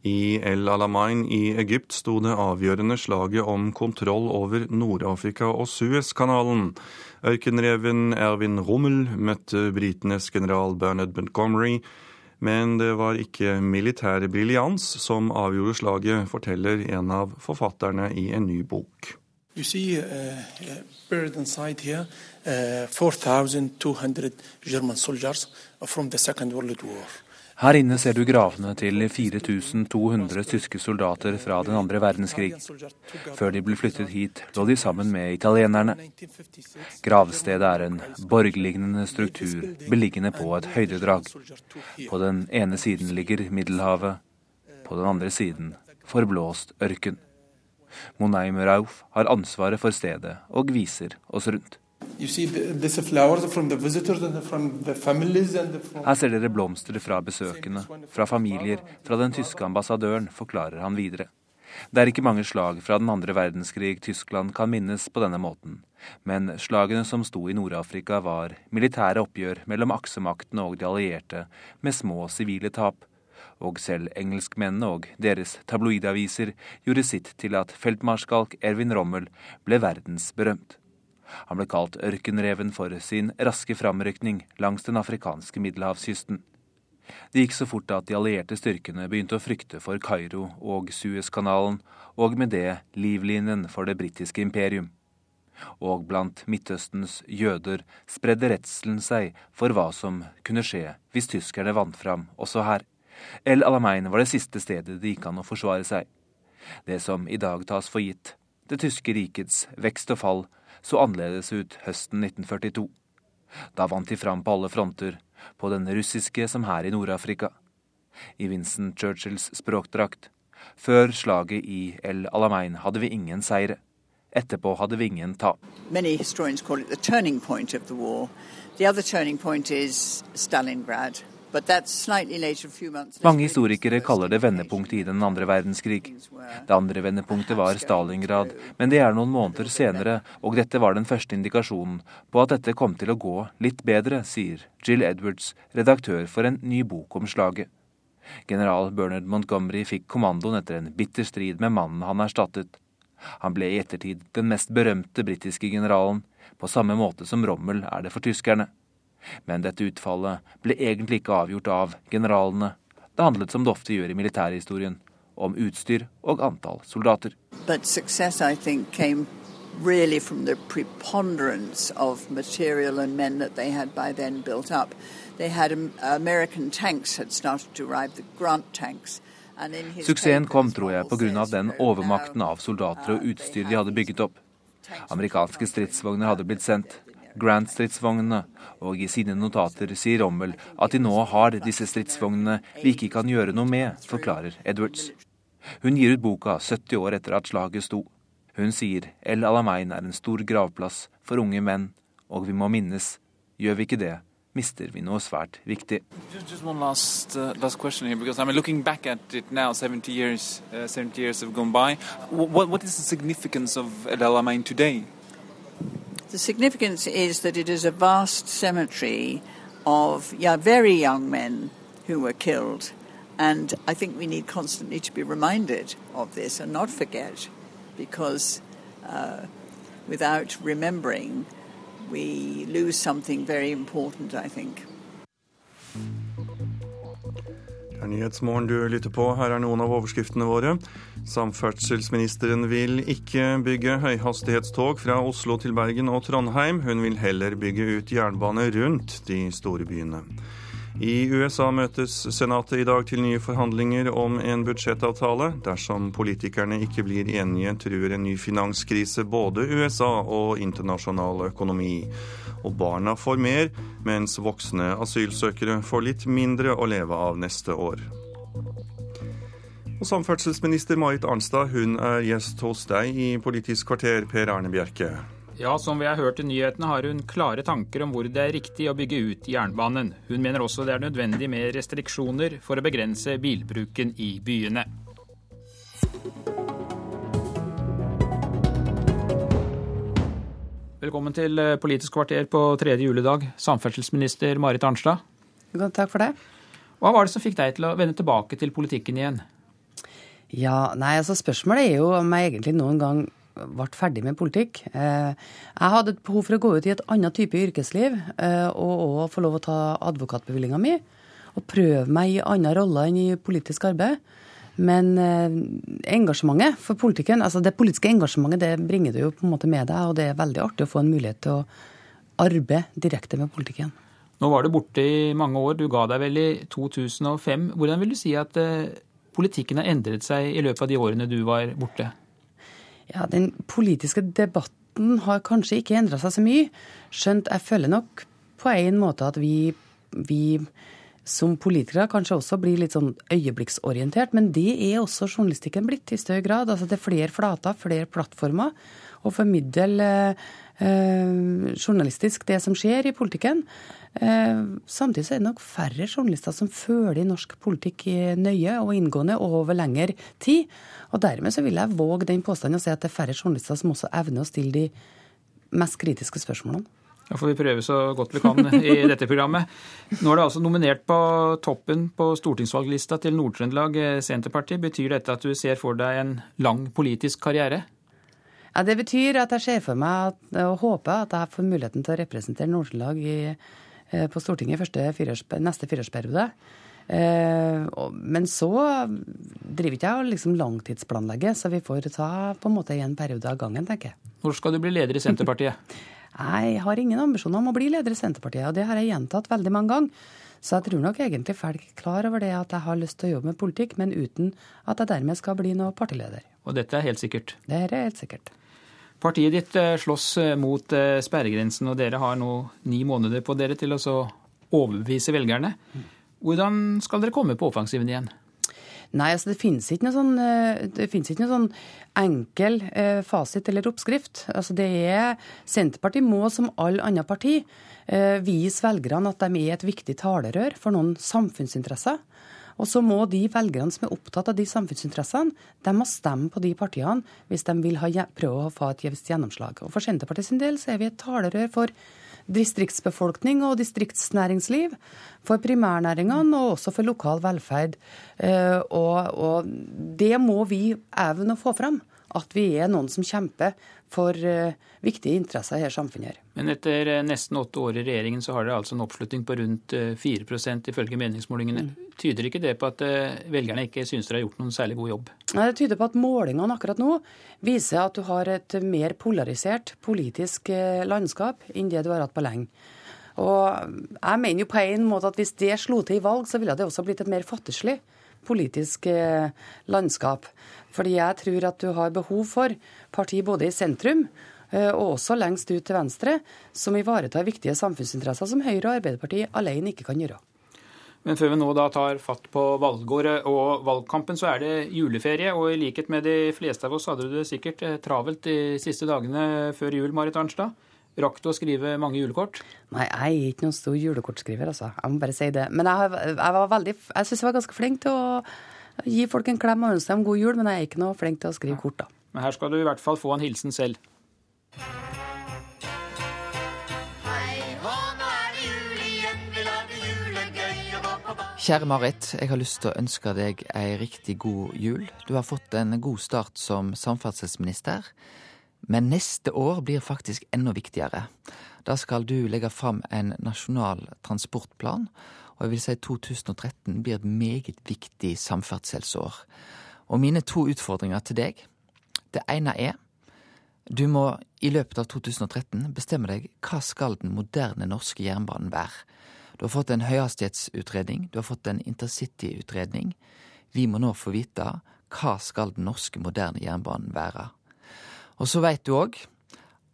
I El Alamein i Egypt sto det avgjørende slaget om kontroll over Nord-Afrika og Suezkanalen. Ørkenreven Erwin Rommel møtte britenes general Bernard Montgomery. Men det var ikke militær briljans som avgjorde slaget, forteller en av forfatterne i en ny bok. You see, uh, uh buried inside here, uh, 4,200 German soldiers from the Second World War. Her inne ser du gravene til 4200 tyske soldater fra den andre verdenskrig. Før de ble flyttet hit, lå de sammen med italienerne. Gravstedet er en borglignende struktur beliggende på et høydedrag. På den ene siden ligger Middelhavet, på den andre siden forblåst ørken. Monaim Rauf har ansvaret for stedet og viser oss rundt. Her ser dere blomster fra besøkende, fra familier, fra den tyske ambassadøren, forklarer han videre. Det er ikke mange slag fra den andre verdenskrig Tyskland kan minnes på denne måten, men slagene som sto i Nord-Afrika var militære oppgjør mellom aksemaktene og de allierte, med små sivile tap og selv engelskmennene og deres tabloidaviser gjorde sitt til at feltmarskalk Erwin Rommel ble verdensberømt. Han ble kalt ørkenreven for sin raske framrykning langs den afrikanske middelhavskysten. Det gikk så fort at de allierte styrkene begynte å frykte for Kairo og Suezkanalen, og med det livlinjen for det britiske imperium. Og blant Midtøstens jøder spredde redselen seg for hva som kunne skje hvis tyskerne vant fram også her. El Alamein var det siste stedet det gikk an å forsvare seg. Det som i dag tas for gitt, det tyske rikets vekst og fall, så annerledes ut høsten 1942. Da vant de fram på alle fronter, på den russiske som her i Nord-Afrika. I Vincent Churchills språkdrakt. Før slaget i El Alamein hadde vi ingen seire. Etterpå hadde vi ingen tap. Mange historikere kaller det turning point of the war. The other turning point is Stalingrad. Mange historikere kaller det vendepunktet i den andre verdenskrig. Det andre vendepunktet var Stalingrad, men det er noen måneder senere, og dette var den første indikasjonen på at dette kom til å gå litt bedre, sier Jill Edwards, redaktør for en ny bok om slaget. General Bernard Montgomery fikk kommandoen etter en bitter strid med mannen han erstattet. Han ble i ettertid den mest berømte britiske generalen, på samme måte som Rommel er det for tyskerne. Men dette utfallet ble egentlig ikke avgjort av generalene. Det handlet, som det ofte gjør i militærhistorien, om utstyr og antall soldater. But success, I think, came really from the preponderance of material and men that they had by then built up. They had um, American tanks had started to arrive, the Grant tanks. Suksessen kom, tror jeg, pga. den overmakten av soldater og utstyr de hadde bygget opp. Amerikanske stridsvogner hadde blitt sendt, Grant-stridsvognene, og i sine notater sier Rommel at de nå har disse stridsvognene vi ikke kan gjøre noe med, forklarer Edwards. Hun gir ut boka 70 år etter at slaget sto. Hun sier El Alamein er en stor gravplass for unge menn, og vi må minnes. Gjør vi ikke det, mister vi noe svært viktig. Just one last, uh, last question here, because I mean, looking back at it now, 70 years, uh, 70 years have gone by. What, what El Alamein today? The significance is that it is a vast cemetery of yeah, very young men who were killed. And I think we need constantly to be reminded of this and not forget, because uh, without remembering, we lose something very important, I think. Er Nyhetsmorgen du lytter på. Her er noen av overskriftene våre. Samferdselsministeren vil ikke bygge høyhastighetstog fra Oslo til Bergen og Trondheim. Hun vil heller bygge ut jernbane rundt de store byene. I USA møtes Senatet i dag til nye forhandlinger om en budsjettavtale. Dersom politikerne ikke blir enige, truer en ny finanskrise både USA og internasjonal økonomi. Og barna får mer, mens voksne asylsøkere får litt mindre å leve av neste år. Og samferdselsminister Marit Arnstad hun er gjest hos deg i Politisk kvarter, Per Arne Bjerke. Ja, som vi har hørt i nyhetene har hun klare tanker om hvor det er riktig å bygge ut jernbanen. Hun mener også det er nødvendig med restriksjoner for å begrense bilbruken i byene. Velkommen til eh, Politisk kvarter på tredje juledag, samferdselsminister Marit Arnstad. Takk for det. Hva var det som fikk deg til å vende tilbake til politikken igjen? Ja, nei, altså Spørsmålet er jo om jeg egentlig noen gang ble ferdig med politikk. Eh, jeg hadde et behov for å gå ut i et annet type yrkesliv eh, og òg få lov å ta advokatbevillinga mi. Og prøve meg i andre roller enn i politisk arbeid. Men eh, engasjementet for politikken, altså det politiske engasjementet det bringer du jo på en måte med deg, og det er veldig artig å få en mulighet til å arbeide direkte med politikken. Nå var du borte i mange år, du ga deg vel i 2005. Hvordan vil du si at eh, politikken har endret seg i løpet av de årene du var borte? Ja, Den politiske debatten har kanskje ikke endra seg så mye. Skjønt jeg føler nok på en måte at vi, vi som politikere kanskje også blir litt sånn øyeblikksorientert, men det er også journalistikken blitt i større grad. Altså det er flere flater, flere plattformer å formidle eh, journalistisk det som skjer i politikken. Eh, samtidig så er det nok færre journalister som følger norsk politikk nøye og inngående over lengre tid. Og dermed så vil jeg våge den påstanden å si at det er færre journalister som også evner å stille de mest kritiske spørsmålene. Da får vi prøve så godt vi kan i dette programmet. Nå er det altså nominert på toppen på stortingsvalglista til Nord-Trøndelag Senterparti. Betyr dette at du ser for deg en lang politisk karriere? Ja, Det betyr at jeg ser for meg at, og håper at jeg får muligheten til å representere Nord-Trøndelag eh, på Stortinget i fyrers, neste fireårsperiode. Eh, men så driver ikke jeg og liksom langtidsplanlegger, så vi får ta på en måte en periode av gangen, tenker jeg. Når skal du bli leder i Senterpartiet? Jeg har ingen ambisjoner om å bli leder i Senterpartiet, og det har jeg gjentatt veldig mange ganger. Så jeg tror nok egentlig folk er klar over det at jeg har lyst til å jobbe med politikk, men uten at jeg dermed skal bli noe partileder. Og dette er helt sikkert? Det er helt sikkert. Partiet ditt eh, slåss eh, mot eh, sperregrensen, og dere har nå ni måneder på dere til å overbevise velgerne. Hvordan skal dere komme på offensiven igjen? Nei, altså det finnes ikke noe sånn, ikke noe sånn enkel eh, fasit eller oppskrift. Altså det er, Senterpartiet må, som alle andre parti, eh, vise velgerne at de er et viktig talerør for noen samfunnsinteresser. Og så må de velgerne som er opptatt av de samfunnsinteressene, de må stemme på de partiene hvis de vil ha, prøve å få et gjennomslag. Og For Senterpartiet sin del så er vi et talerør for distriktsbefolkning og distriktsnæringsliv, for primærnæringene og også for lokal velferd. Eh, og, og det må vi evne å få fram. At vi er noen som kjemper for uh, viktige interesser i dette samfunnet. Men etter uh, nesten åtte år i regjeringen så har dere altså en oppslutning på rundt uh, 4 ifølge meningsmålingene. Mm. Tyder ikke det på at velgerne ikke syns dere har gjort noen særlig god jobb? Nei, Det tyder på at målingene akkurat nå viser at du har et mer polarisert politisk landskap enn det du har hatt på lenge. Og jeg mener jo på en måte at hvis det slo til i valg, så ville det også blitt et mer fattigslig politisk landskap. Fordi jeg tror at du har behov for parti både i sentrum eh, og også lengst ut til venstre, som ivaretar viktige samfunnsinteresser som Høyre og Arbeiderpartiet alene ikke kan gjøre. Men før vi nå da tar fatt på valgåret og valgkampen, så er det juleferie. Og i likhet med de fleste av oss hadde du det sikkert eh, travelt de siste dagene før jul, Marit Arnstad. Rakk du å skrive mange julekort? Nei, jeg er ikke noen stor julekortskriver, altså. Jeg må bare si det. Men jeg, jeg var veldig, jeg syns jeg var ganske flink til å gi folk en klem og ønske dem god jul, men jeg er ikke noe flink til å skrive kort, da. Men her skal du i hvert fall få en hilsen selv. Kjære Marit, jeg har lyst til å ønske deg ei riktig god jul. Du har fått en god start som samferdselsminister, men neste år blir faktisk enda viktigere. Da skal du legge fram en nasjonal transportplan, og jeg vil si 2013 blir et meget viktig samferdselsår. Og mine to utfordringer til deg Det ene er du må i løpet av 2013 bestemme deg hva skal den moderne norske jernbanen være. Du har fått en høyhastighetsutredning, du har fått en intercityutredning. Vi må nå få vite hva skal den norske moderne jernbanen være. Og så veit du òg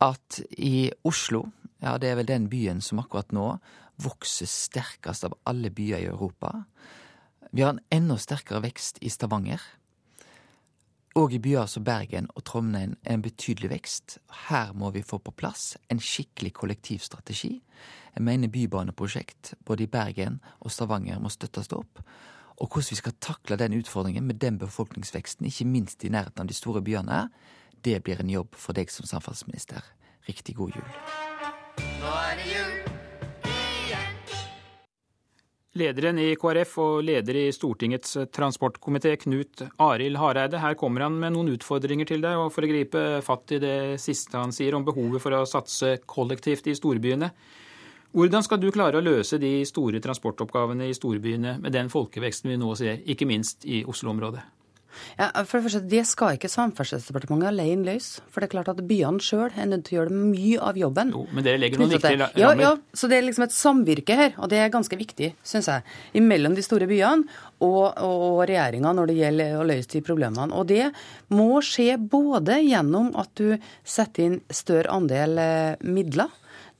at i Oslo, ja det er vel den byen som akkurat nå vokser sterkest av alle byer i Europa. Vi har en enda sterkere vekst i Stavanger. Og i byer som Bergen og Trondheim en betydelig vekst. Her må vi få på plass en skikkelig kollektivstrategi. Jeg mener bybaneprosjekt både i Bergen og Stavanger må støttes opp. Og hvordan vi skal takle den utfordringen med den befolkningsveksten, ikke minst i nærheten av de store byene, det blir en jobb for deg som samferdselsminister. Riktig god jul. Nå er det jul. Lederen i KrF og leder i Stortingets transportkomité, Knut Arild Hareide. Her kommer han med noen utfordringer til deg, og for å gripe fatt i det siste han sier om behovet for å satse kollektivt i storbyene. Hvordan skal du klare å løse de store transportoppgavene i storbyene med den folkeveksten vi nå ser, ikke minst i Oslo-området? Ja, for det første, Det skal ikke Samferdselsdepartementet alene løse. For det er klart at byene sjøl er nødt til å gjøre mye av jobben. Jo, men dere legger noen viktige rammer. Ja, ja, så det er liksom et samvirke her, og det er ganske viktig, syns jeg, mellom de store byene og, og, regjeringa når det gjelder å løse de problemene. Og det må skje både gjennom at du setter inn større andel eh, midler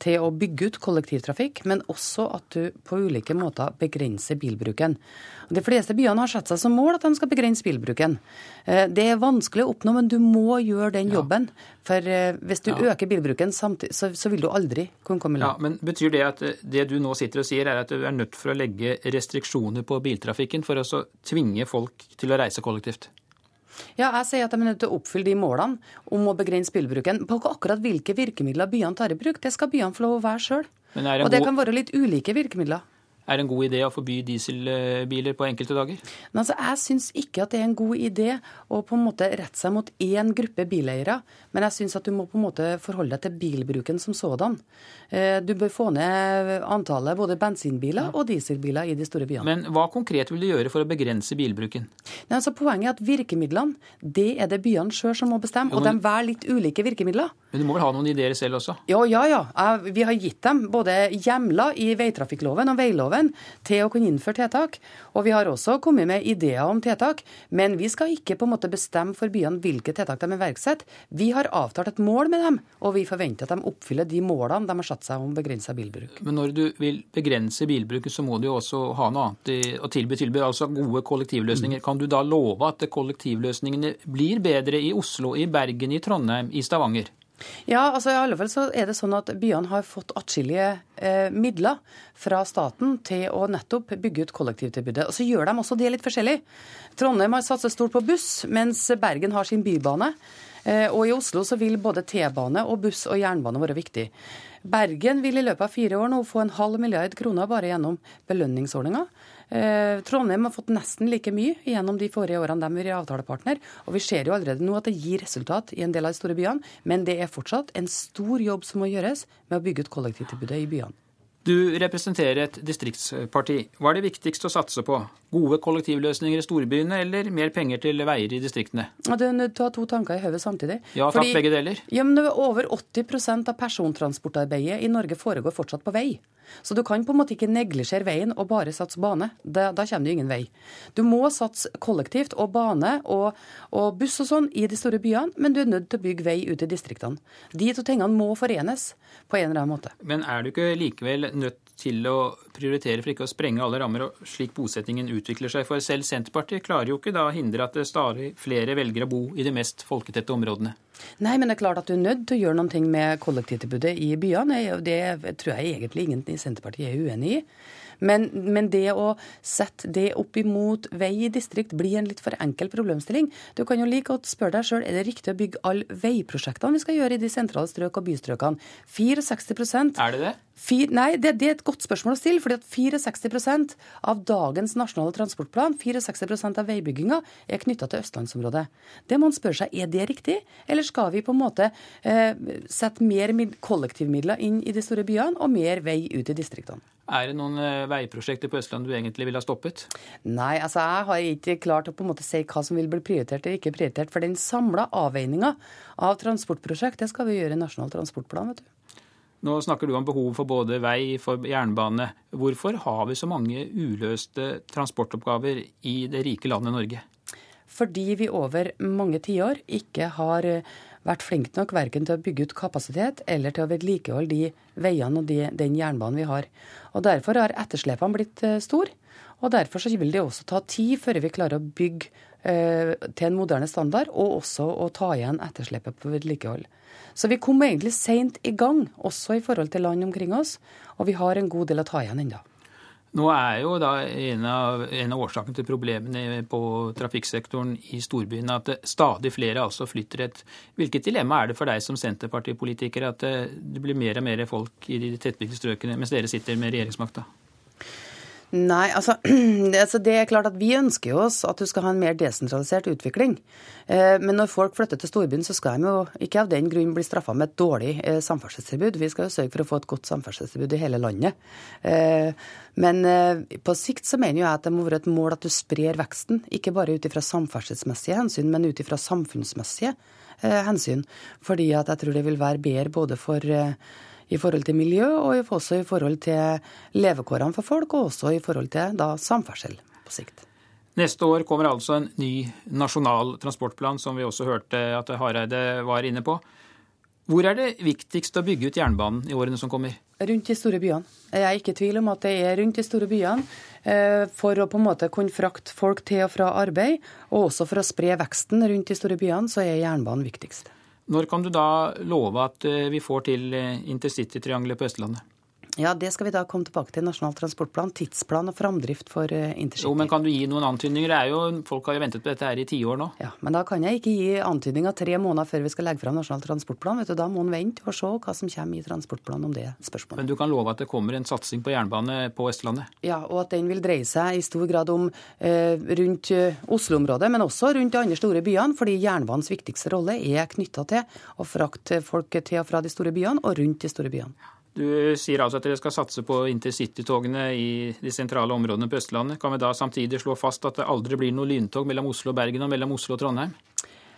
til å bygge ut kollektivtrafikk, men også at du på ulike måter begrenser bilbruken. De fleste byene har satt seg som mål at de skal begrense bilbruken. Eh, det er vanskelig å oppnå, men du må gjøre den jobben. For eh, hvis du ja. øker bilbruken samtidig, så, så, vil du aldri kunne komme i land. Ja, men Betyr det at eh, det du nå sitter og sier, er at du er nødt for å legge restriksjoner på biltrafikken for å tvinge folk til å reise kollektivt? Ja, jeg sier at de er nødt til å oppfylle de målene om å begrense bilbruken. På akkurat hvilke virkemidler byene tar i bruk, det skal byene få lov å være sjøl. Og det kan være litt ulike virkemidler er det en god idé å forby dieselbiler på enkelte dager? Men altså, jeg syns ikke at det er en god idé å på en måte rette seg mot én gruppe bileiere. Men jeg syns at du må på en måte forholde deg til bilbruken som sådan. Eh, du bør få ned antallet både bensinbiler og dieselbiler i de store byene. Men hva konkret vil du gjøre for å begrense bilbruken? Nei, altså, poenget er at virkemidlene, det er det byene sjøl som må bestemme. Jo, men... Og de velger litt ulike virkemidler. Men du må vel ha noen ideer selv også? Ja, ja, ja. Vi har gitt dem både hjemler i veitrafikkloven og veiloven til å kunne innføre tiltak. Og vi har også kommet med ideer om tiltak. Men vi skal ikke på en måte bestemme for byene hvilke tiltak de iverksetter. Vi har avtalt et mål med dem, og vi forventer at de oppfyller de målene de har satt seg om begrensa bilbruk. Men når du vil begrense bilbruket, så må du jo også ha noe annet å tilby. tilby, Altså gode kollektivløsninger. Mm. Kan du da love at kollektivløsningene blir bedre i Oslo, i Bergen, i Trondheim, i Stavanger? Ja, altså i alle fall så er det sånn at byene har fått atskillige eh, midler fra staten til å nettopp bygge ut kollektivtilbudet. Og så gjør de også det litt forskjellig. Trondheim har satset stort på buss, mens Bergen har sin bybane. Eh, og i Oslo så vil både T-bane og buss og jernbane være viktig. Bergen vil i løpet av fire år nå få en halv milliard kroner bare gjennom belønningsordninga. Eh, Trondheim har fått nesten like mye gjennom de forrige årene de har vært avtalepartner. Og vi ser jo allerede nå at det gir resultat i en del av de store byene, men det er fortsatt en stor jobb som må gjøres med å bygge ut kollektivtilbudet i byene. Du representerer et distriktsparti. Hva er det viktigste å satse på? Gode kollektivløsninger i storbyene eller mer penger til veier i distriktene? Ja, du er nødt til å ha to tanker i hodet samtidig. Ja, takk begge deler. Ja, men Over 80% av persontransportarbeidet i Norge foregår fortsatt på vei. Så du kan på en måte ikke neglisjere veien og bare satse bane. Da, da kommer du ingen vei. Du må satse kollektivt og bane og, og, buss og sånn i de store byene, men du er nødt til å bygge vei ut i distriktene. De to tingene må forenes på en eller annen måte. Men er du ikke likevel nødt til å prioritere for ikke å sprenge alle rammer, og slik bosettingen utvikler seg? For selv Senterpartiet klarer jo ikke da å hindre at det stadig flere velger å bo i de mest folketette områdene. Nei, men det er klart at du er nødt til å gjøre noe med kollektivtilbudet i byene. Det tror jeg egentlig ingen i Senterpartiet er uenig i. Men, men, det å sette det opp imot vei i distrikt blir en litt for enkel problemstilling. Du kan jo like godt spørre deg sjøl er det riktig å bygge alle veiprosjektene vi skal gjøre i de sentrale strøk og bystrøkene. 64% Er det det? Nei, det, det, er et godt spørsmål å stille. fordi at 64 av dagens nasjonale transportplan, 64% av veibygginga, er knytta til østlandsområdet. Det må man spørre seg, er det riktig? Eller skal vi på en måte eh, sette mer kollektivmidler inn i de store byene og mer vei ut i distriktene? Er det noen eh, veiprosjekter på Østlandet du egentlig ville ha stoppet? Nei, altså jeg har ikke klart å på en måte si hva som vil bli prioritert og ikke prioritert. For den samla avveininga av transportprosjekt, det skal vi gjøre i Nasjonal transportplan. vet du. Nå snakker du om behov for både vei, for jernbane. Hvorfor har vi så mange uløste transportoppgaver i det rike landet Norge? Fordi vi over mange tiår ikke har vært flinke nok verken til å bygge ut kapasitet eller til å vedlikeholde de veiene og de, den jernbanen vi har. Og Derfor har etterslepene blitt eh, store. Og Derfor vil det også ta tid før vi klarer å bygge eh, til en moderne standard, og også å ta igjen etterslepet på vedlikehold. Så vi kom egentlig seint i gang, også i forhold til land omkring oss, og vi har en god del å ta igjen ennå. Nå er jo da en av, en av årsakene til problemene på trafikksektoren i storbyene at stadig flere altså flytter et Hvilket dilemma er det for deg som Senterpartipolitiker at det blir mer og mer folk i de tettbygde strøkene mens dere sitter med regjeringsmakta? Nei, altså, altså, det er klart at Vi ønsker jo oss at du skal ha en mer desentralisert utvikling. Eh, men når folk flytter til storbyen, så skal de jo ikke av den grunn bli straffa med et dårlig eh, samferdselstilbud. Vi skal jo sørge for å få et godt samferdselstilbud i hele landet. Eh, men på sikt så mener jeg at det må være et mål at du sprer veksten, ikke bare ut ifra samferdselsmessige hensyn, men ut ifra samfunnsmessige hensyn. Fordi at jeg tror det vil være bedre både for i forhold til miljø, og også i forhold til levekårene for folk, og også i forhold til da, samferdsel på sikt. Neste år kommer altså en ny nasjonal transportplan, som vi også hørte at Hareide var inne på. Hvor er det viktigst å bygge ut jernbanen i årene som kommer? Rundt de store byene. Jeg er ikke i tvil om at det er rundt de store byene. Eh, for å på en måte kunne frakte folk til og fra arbeid, og også for å spre veksten rundt de store byene, så er jernbanen viktigst. Når kan du da love at eh, vi får til eh, intercitytriangelet på Østlandet? Ja, Det skal vi da komme tilbake til. Nasjonal transportplan, tidsplan og framdrift for eh, intercity. Jo, men Kan du gi noen antydninger? Det er jo, folk har jo ventet på dette her i tiår nå. Ja, Men da kan jeg ikke gi antydninger tre måneder før vi skal legge fram Nasjonal transportplan. Vet du, Da må en vente og se hva som kommer i transportplanen om det spørsmålet. Men du kan love at det kommer en satsing på jernbane på Østlandet? Ja, og at den vil dreie seg i stor grad om eh, rundt eh, Oslo-området, men også rundt de andre store byene. Fordi jernbanens viktigste rolle er knytta til å frakte folk til og fra de store byene og rundt de store byene. Du sier altså at dere skal satse på intercitytogene i de sentrale områdene på Østlandet. Kan vi da samtidig slå fast at det aldri blir noe lyntog mellom Oslo og Bergen og mellom Oslo og Trondheim?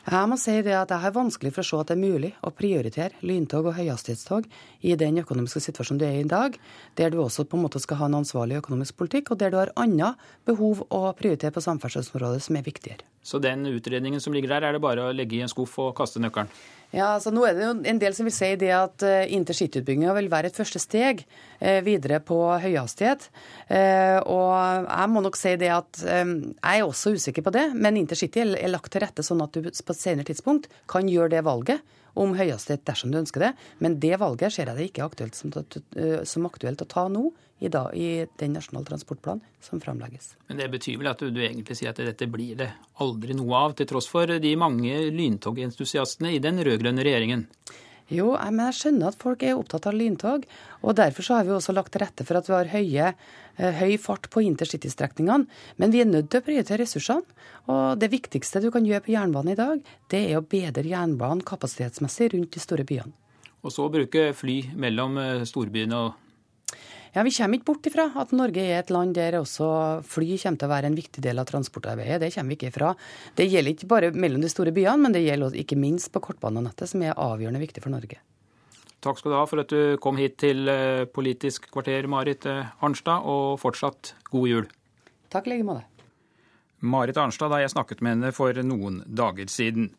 Jeg må si det at jeg har vanskelig for å se at det er mulig å prioritere lyntog og høyhastighetstog i den økonomiske situasjonen du er i i dag, der du også på en måte skal ha en ansvarlig økonomisk politikk, og der du har andre behov å prioritere på samferdselsområdet som er viktigere. Så den utredningen som ligger der, er det bare å legge i en skuff og kaste nøkkelen? Ja, altså nå er det jo en del som vil si det at uh, intercityutbygginga vil være et første steg uh, videre på høyhastighet. Uh, og jeg må nok si det at jeg er også usikker på det, men intercity er, er lagt til rette sånn at du på et senere tidspunkt kan gjøre det valget om høyhastighet dersom du ønsker det. Men det valget ser jeg det ikke aktuelt som, som aktuelt å ta nå i, dag, i den nasjonale transportplanen som framlegges. Men det betyr vel at du, du, egentlig sier at dette blir det aldri noe av, til tross for de mange lyntogentusiastene i den rød-grønne regjeringen? Jo, men jeg skjønner at folk er opptatt av lyntog. og Derfor så har vi også lagt til rette for at vi har høye, eh, høy fart på intercitystrekningene. Men vi er nødt til å prioritere ressursene. Og det viktigste du kan gjøre på jernbanen i dag, det er å bedre jernbanen kapasitetsmessig rundt de store byene. Og så bruke fly mellom eh, storbyene og ja, Vi kommer ikke bort ifra at Norge er et land der også fly kommer til å være en viktig del av transportarbeidet. Det kommer vi ikke ifra. Det gjelder ikke bare mellom de store byene, men det gjelder ikke minst på kortbanenettet, som er avgjørende viktig for Norge. Takk skal du ha for at du kom hit til eh, Politisk kvarter, Marit eh, Arnstad, og fortsatt god jul. Takk i like måte. Marit Arnstad, da jeg snakket med henne for noen dager siden.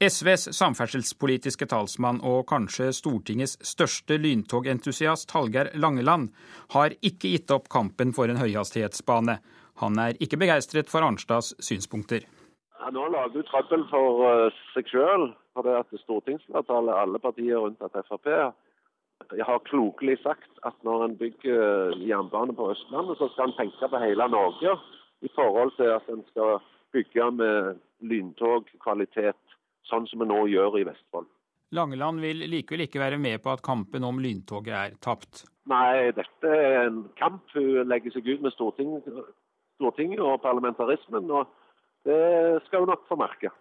SVs samferdselspolitiske talsmann og kanskje Stortingets største lyntogentusiast Hallgeir Langeland har ikke gitt opp kampen for en høyhastighetsbane. Han er ikke begeistret for Arnstads synspunkter. Ja, nå lager du trøbbel for uh, seg sjøl, for det at stortingsflertallet, alle partier unntatt Frp, har klokelig sagt at når en bygger jernbane på Østlandet, så skal en tenke på hele Norge i forhold til at en skal bygge med lyntogkvalitet sånn som vi nå gjør i Vestfold. Langeland vil likevel ikke være med på at kampen om lyntoget er tapt. Nei, dette er en kamp. Hun legger seg ut med Stortinget, Stortinget og parlamentarismen, og det skal hun nok få merke.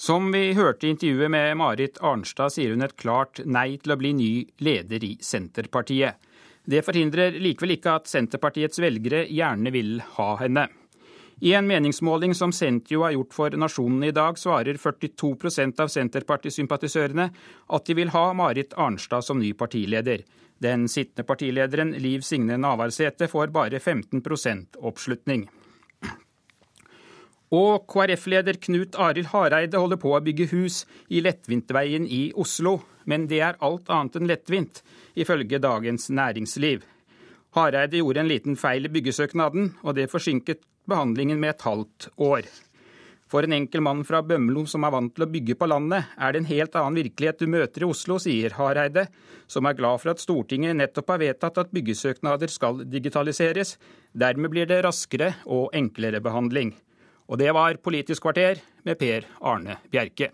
Som vi hørte i intervjuet med Marit Arnstad, sier hun et klart nei til å bli ny leder i Senterpartiet. Det forhindrer likevel ikke at Senterpartiets velgere gjerne vil ha henne. I en meningsmåling som Sentio har gjort for Nasjonen i dag, svarer 42% av Senterpartisympatisørene at de vil ha Marit Arnstad som ny partileder. Den sittende partilederen Liv Signe Navarsete får bare 15% oppslutning. Og KrF-leder Knut Arild Hareide holder på å bygge hus i Lettvintveien i Oslo. Men det er alt annet enn lettvint, ifølge Dagens Næringsliv. Hareide gjorde en liten feil i byggesøknaden, og det forsinket behandlingen med et halvt år. For en enkel mann fra Bømlo som er vant til å bygge på landet, er det en helt annen virkelighet du møter i Oslo, sier Hareide, som er glad for at Stortinget nettopp har vedtatt at byggesøknader skal digitaliseres. Dermed blir det raskere og enklere behandling. Og det var Politisk kvarter med Per Arne Bjerke.